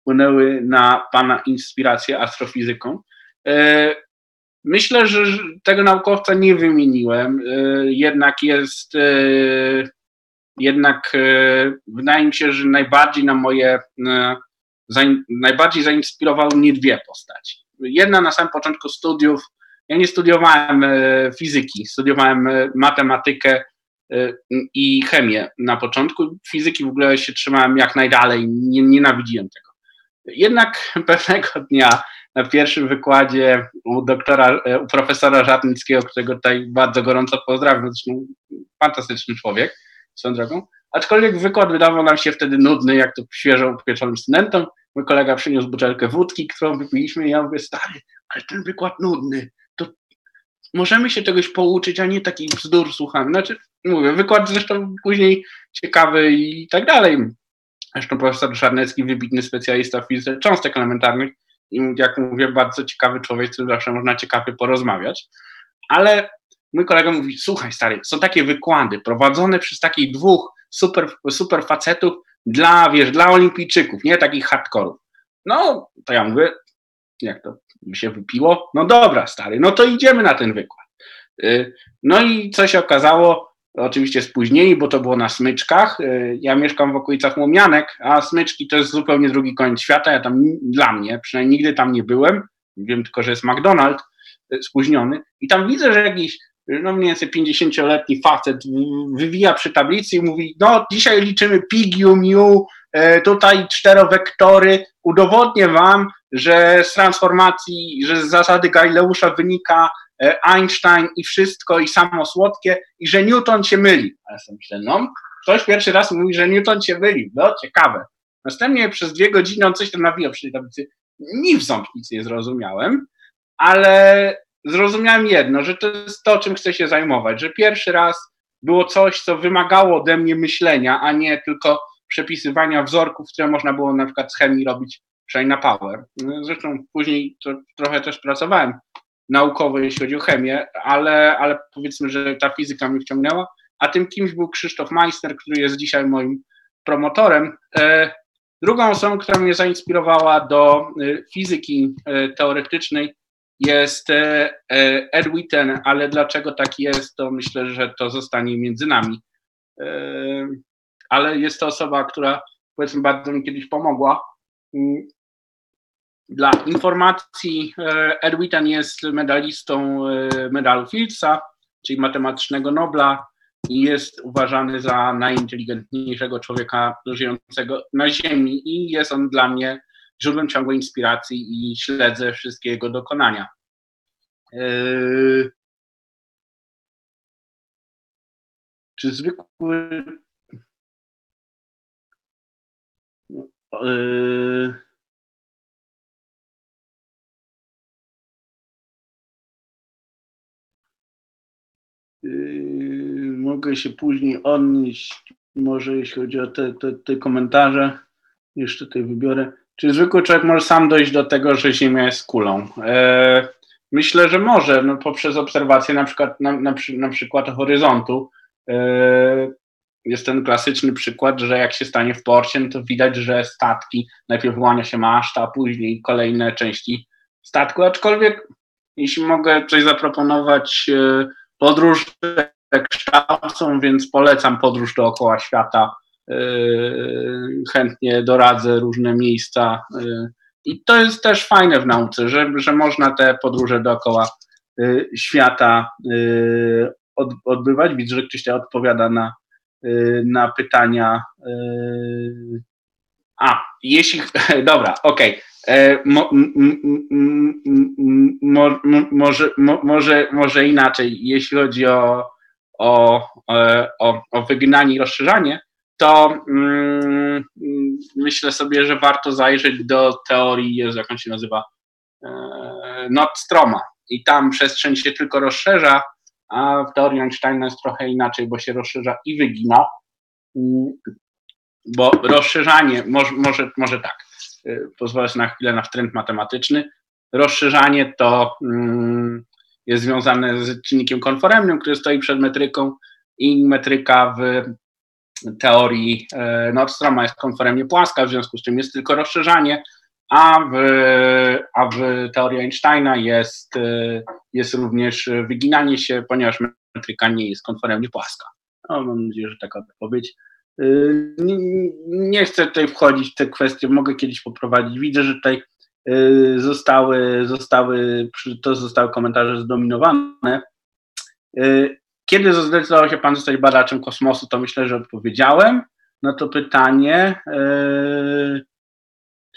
[SPEAKER 1] wpłynęły na Pana inspirację astrofizyką. Yy, myślę, że tego naukowca nie wymieniłem, yy, jednak jest, yy, jednak wydaje mi się, że najbardziej na moje, najbardziej zainspirowały mnie dwie postaci. Jedna na samym początku studiów ja nie studiowałem e, fizyki, studiowałem e, matematykę e, i chemię na początku. Fizyki w ogóle się trzymałem jak najdalej, nie, nienawidziłem tego. Jednak pewnego dnia na pierwszym wykładzie u doktora, u profesora Żarnickiego, którego tutaj bardzo gorąco pozdrawiam, zresztą fantastyczny człowiek, swoją drogą, aczkolwiek wykład wydawał nam się wtedy nudny, jak to świeżo upieczonym studentom. Mój kolega przyniósł butelkę wódki, którą wypiliśmy i ja mówię, stary, ale ten wykład nudny, możemy się czegoś pouczyć, a nie takich bzdur słuchamy. Znaczy, mówię, wykład zresztą później ciekawy i tak dalej. Zresztą profesor Szarnecki, wybitny specjalista w fizyce cząstek elementarnych i jak mówię, bardzo ciekawy człowiek, z którym zawsze można ciekawie porozmawiać. Ale mój kolega mówi, słuchaj stary, są takie wykłady prowadzone przez takich dwóch super, super facetów dla, wiesz, dla olimpijczyków, nie takich hardkorów. No, to ja mówię, jak to się wypiło? No dobra, stary, no to idziemy na ten wykład. Y, no i co się okazało? Oczywiście spóźnieni, bo to było na smyczkach. Y, ja mieszkam w okolicach Łomianek, a smyczki to jest zupełnie drugi koniec świata. Ja tam dla mnie, przynajmniej nigdy tam nie byłem. Wiem tylko, że jest McDonald's y, spóźniony. I tam widzę, że jakiś no mniej więcej 50-letni facet wywija przy tablicy i mówi, no dzisiaj liczymy pigiu, mu, tutaj czterowektory, udowodnię wam, że z transformacji, że z zasady Galileusza wynika e, Einstein i wszystko i samo słodkie i że Newton się myli. A ja sobie myślę, no, ktoś pierwszy raz mówi, że Newton się myli. No, ciekawe. Następnie przez dwie godziny on coś tam nawijał przy tej tablicy. Ni w ząb nic nie zrozumiałem, ale zrozumiałem jedno, że to jest to, czym chcę się zajmować, że pierwszy raz było coś, co wymagało ode mnie myślenia, a nie tylko przepisywania wzorków, które można było na przykład z chemii robić przynajmniej na Power. Zresztą później to trochę też pracowałem naukowo, jeśli chodzi o chemię, ale, ale powiedzmy, że ta fizyka mnie wciągnęła. A tym kimś był Krzysztof Meister, który jest dzisiaj moim promotorem. E, drugą osobą, która mnie zainspirowała do e, fizyki e, teoretycznej jest Ed Witten, ale dlaczego tak jest, to myślę, że to zostanie między nami. Ale jest to osoba, która powiedzmy bardzo mi kiedyś pomogła mm, dla informacji, e, Erwitan jest medalistą e, medalu Fieldsa, czyli matematycznego Nobla i jest uważany za najinteligentniejszego człowieka żyjącego na Ziemi i jest on dla mnie źródłem ciągłej inspiracji i śledzę wszystkie jego dokonania. E, czy zwykły Yy, mogę się później odnieść, może jeśli chodzi o te, te, te komentarze, jeszcze tutaj wybiorę. Czy zwykły człowiek może sam dojść do tego, że Ziemia jest kulą? E, myślę, że może, no, poprzez obserwację na przykład, na, na, na przykład horyzontu. E, jest ten klasyczny przykład, że jak się stanie w porcie, no to widać, że statki, najpierw wyłania się maszta, a później kolejne części statku, aczkolwiek jeśli mogę coś zaproponować, e, podróż kształcą, więc polecam podróż dookoła świata. Yy, chętnie doradzę różne miejsca. Yy, I to jest też fajne w nauce, że, że można te podróże dookoła yy, świata odbywać. Widzę, że ktoś tutaj odpowiada na, na pytania. A, jeśli. <laughs> Dobra, okej. Może, może, może inaczej, jeśli chodzi o, o, o, o wygnanie i rozszerzanie, to mm, myślę sobie, że warto zajrzeć do teorii, jak on się nazywa, e, Nordstroma. I tam przestrzeń się tylko rozszerza, a w teorii Einsteina jest trochę inaczej, bo się rozszerza i wygina. Bo rozszerzanie, może, może, może tak, e, pozwolę sobie na chwilę na wtręt matematyczny. Rozszerzanie to mm, jest związane z czynnikiem konforemnym, który stoi przed metryką i metryka w teorii e, Nordstroma jest konforemnie płaska, w związku z czym jest tylko rozszerzanie, a w, a w teorii Einsteina jest, e, jest również wyginanie się, ponieważ metryka nie jest konforemnie płaska. No, mam nadzieję, że taka odpowiedź. E, nie, chcę tutaj wchodzić w te kwestie, mogę kiedyś poprowadzić. Widzę, że tutaj zostały, zostały, to zostały komentarze zdominowane. Kiedy zdecydował się Pan zostać badaczem kosmosu, to myślę, że odpowiedziałem na to pytanie.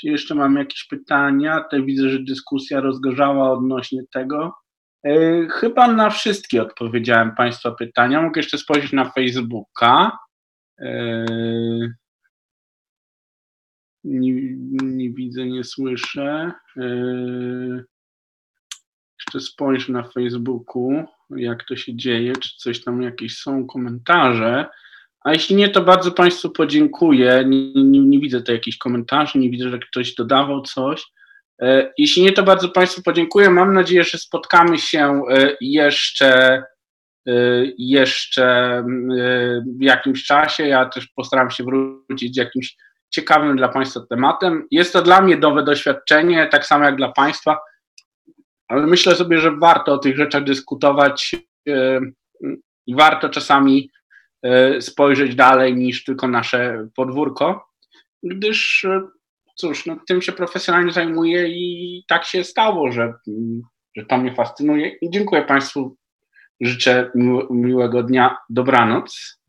[SPEAKER 1] Czy jeszcze mam jakieś pytania? Tutaj widzę, że dyskusja rozgorzała odnośnie tego. Chyba na wszystkie odpowiedziałem Państwa pytania. Mogę jeszcze spojrzeć na Facebooka. Eee, nie, nie, widzę, nie słyszę. Jeszcze spojrzę na Facebooku jak to się dzieje, czy coś tam jakieś są komentarze. A jeśli nie, to bardzo Państwu podziękuję. Nie, nie, nie widzę tutaj jakichś komentarzy, nie widzę, że ktoś dodawał coś. E, jeśli nie, to bardzo Państwu podziękuję. Mam nadzieję, że spotkamy się e, jeszcze, jeszcze w jakimś czasie. Ja też postaram się wrócić z jakimś ciekawym dla Państwa tematem. Jest to dla mnie nowe doświadczenie, tak samo jak dla Państwa ale myślę sobie, że warto o tych rzeczach dyskutować e, i warto czasami spojrzeć dalej niż tylko nasze podwórko, gdyż cóż, no, tym się profesjonalnie zajmuję i tak się stało, że, że to mnie fascynuje. I dziękuję Państwu. Życzę miłego dnia. Dobranoc.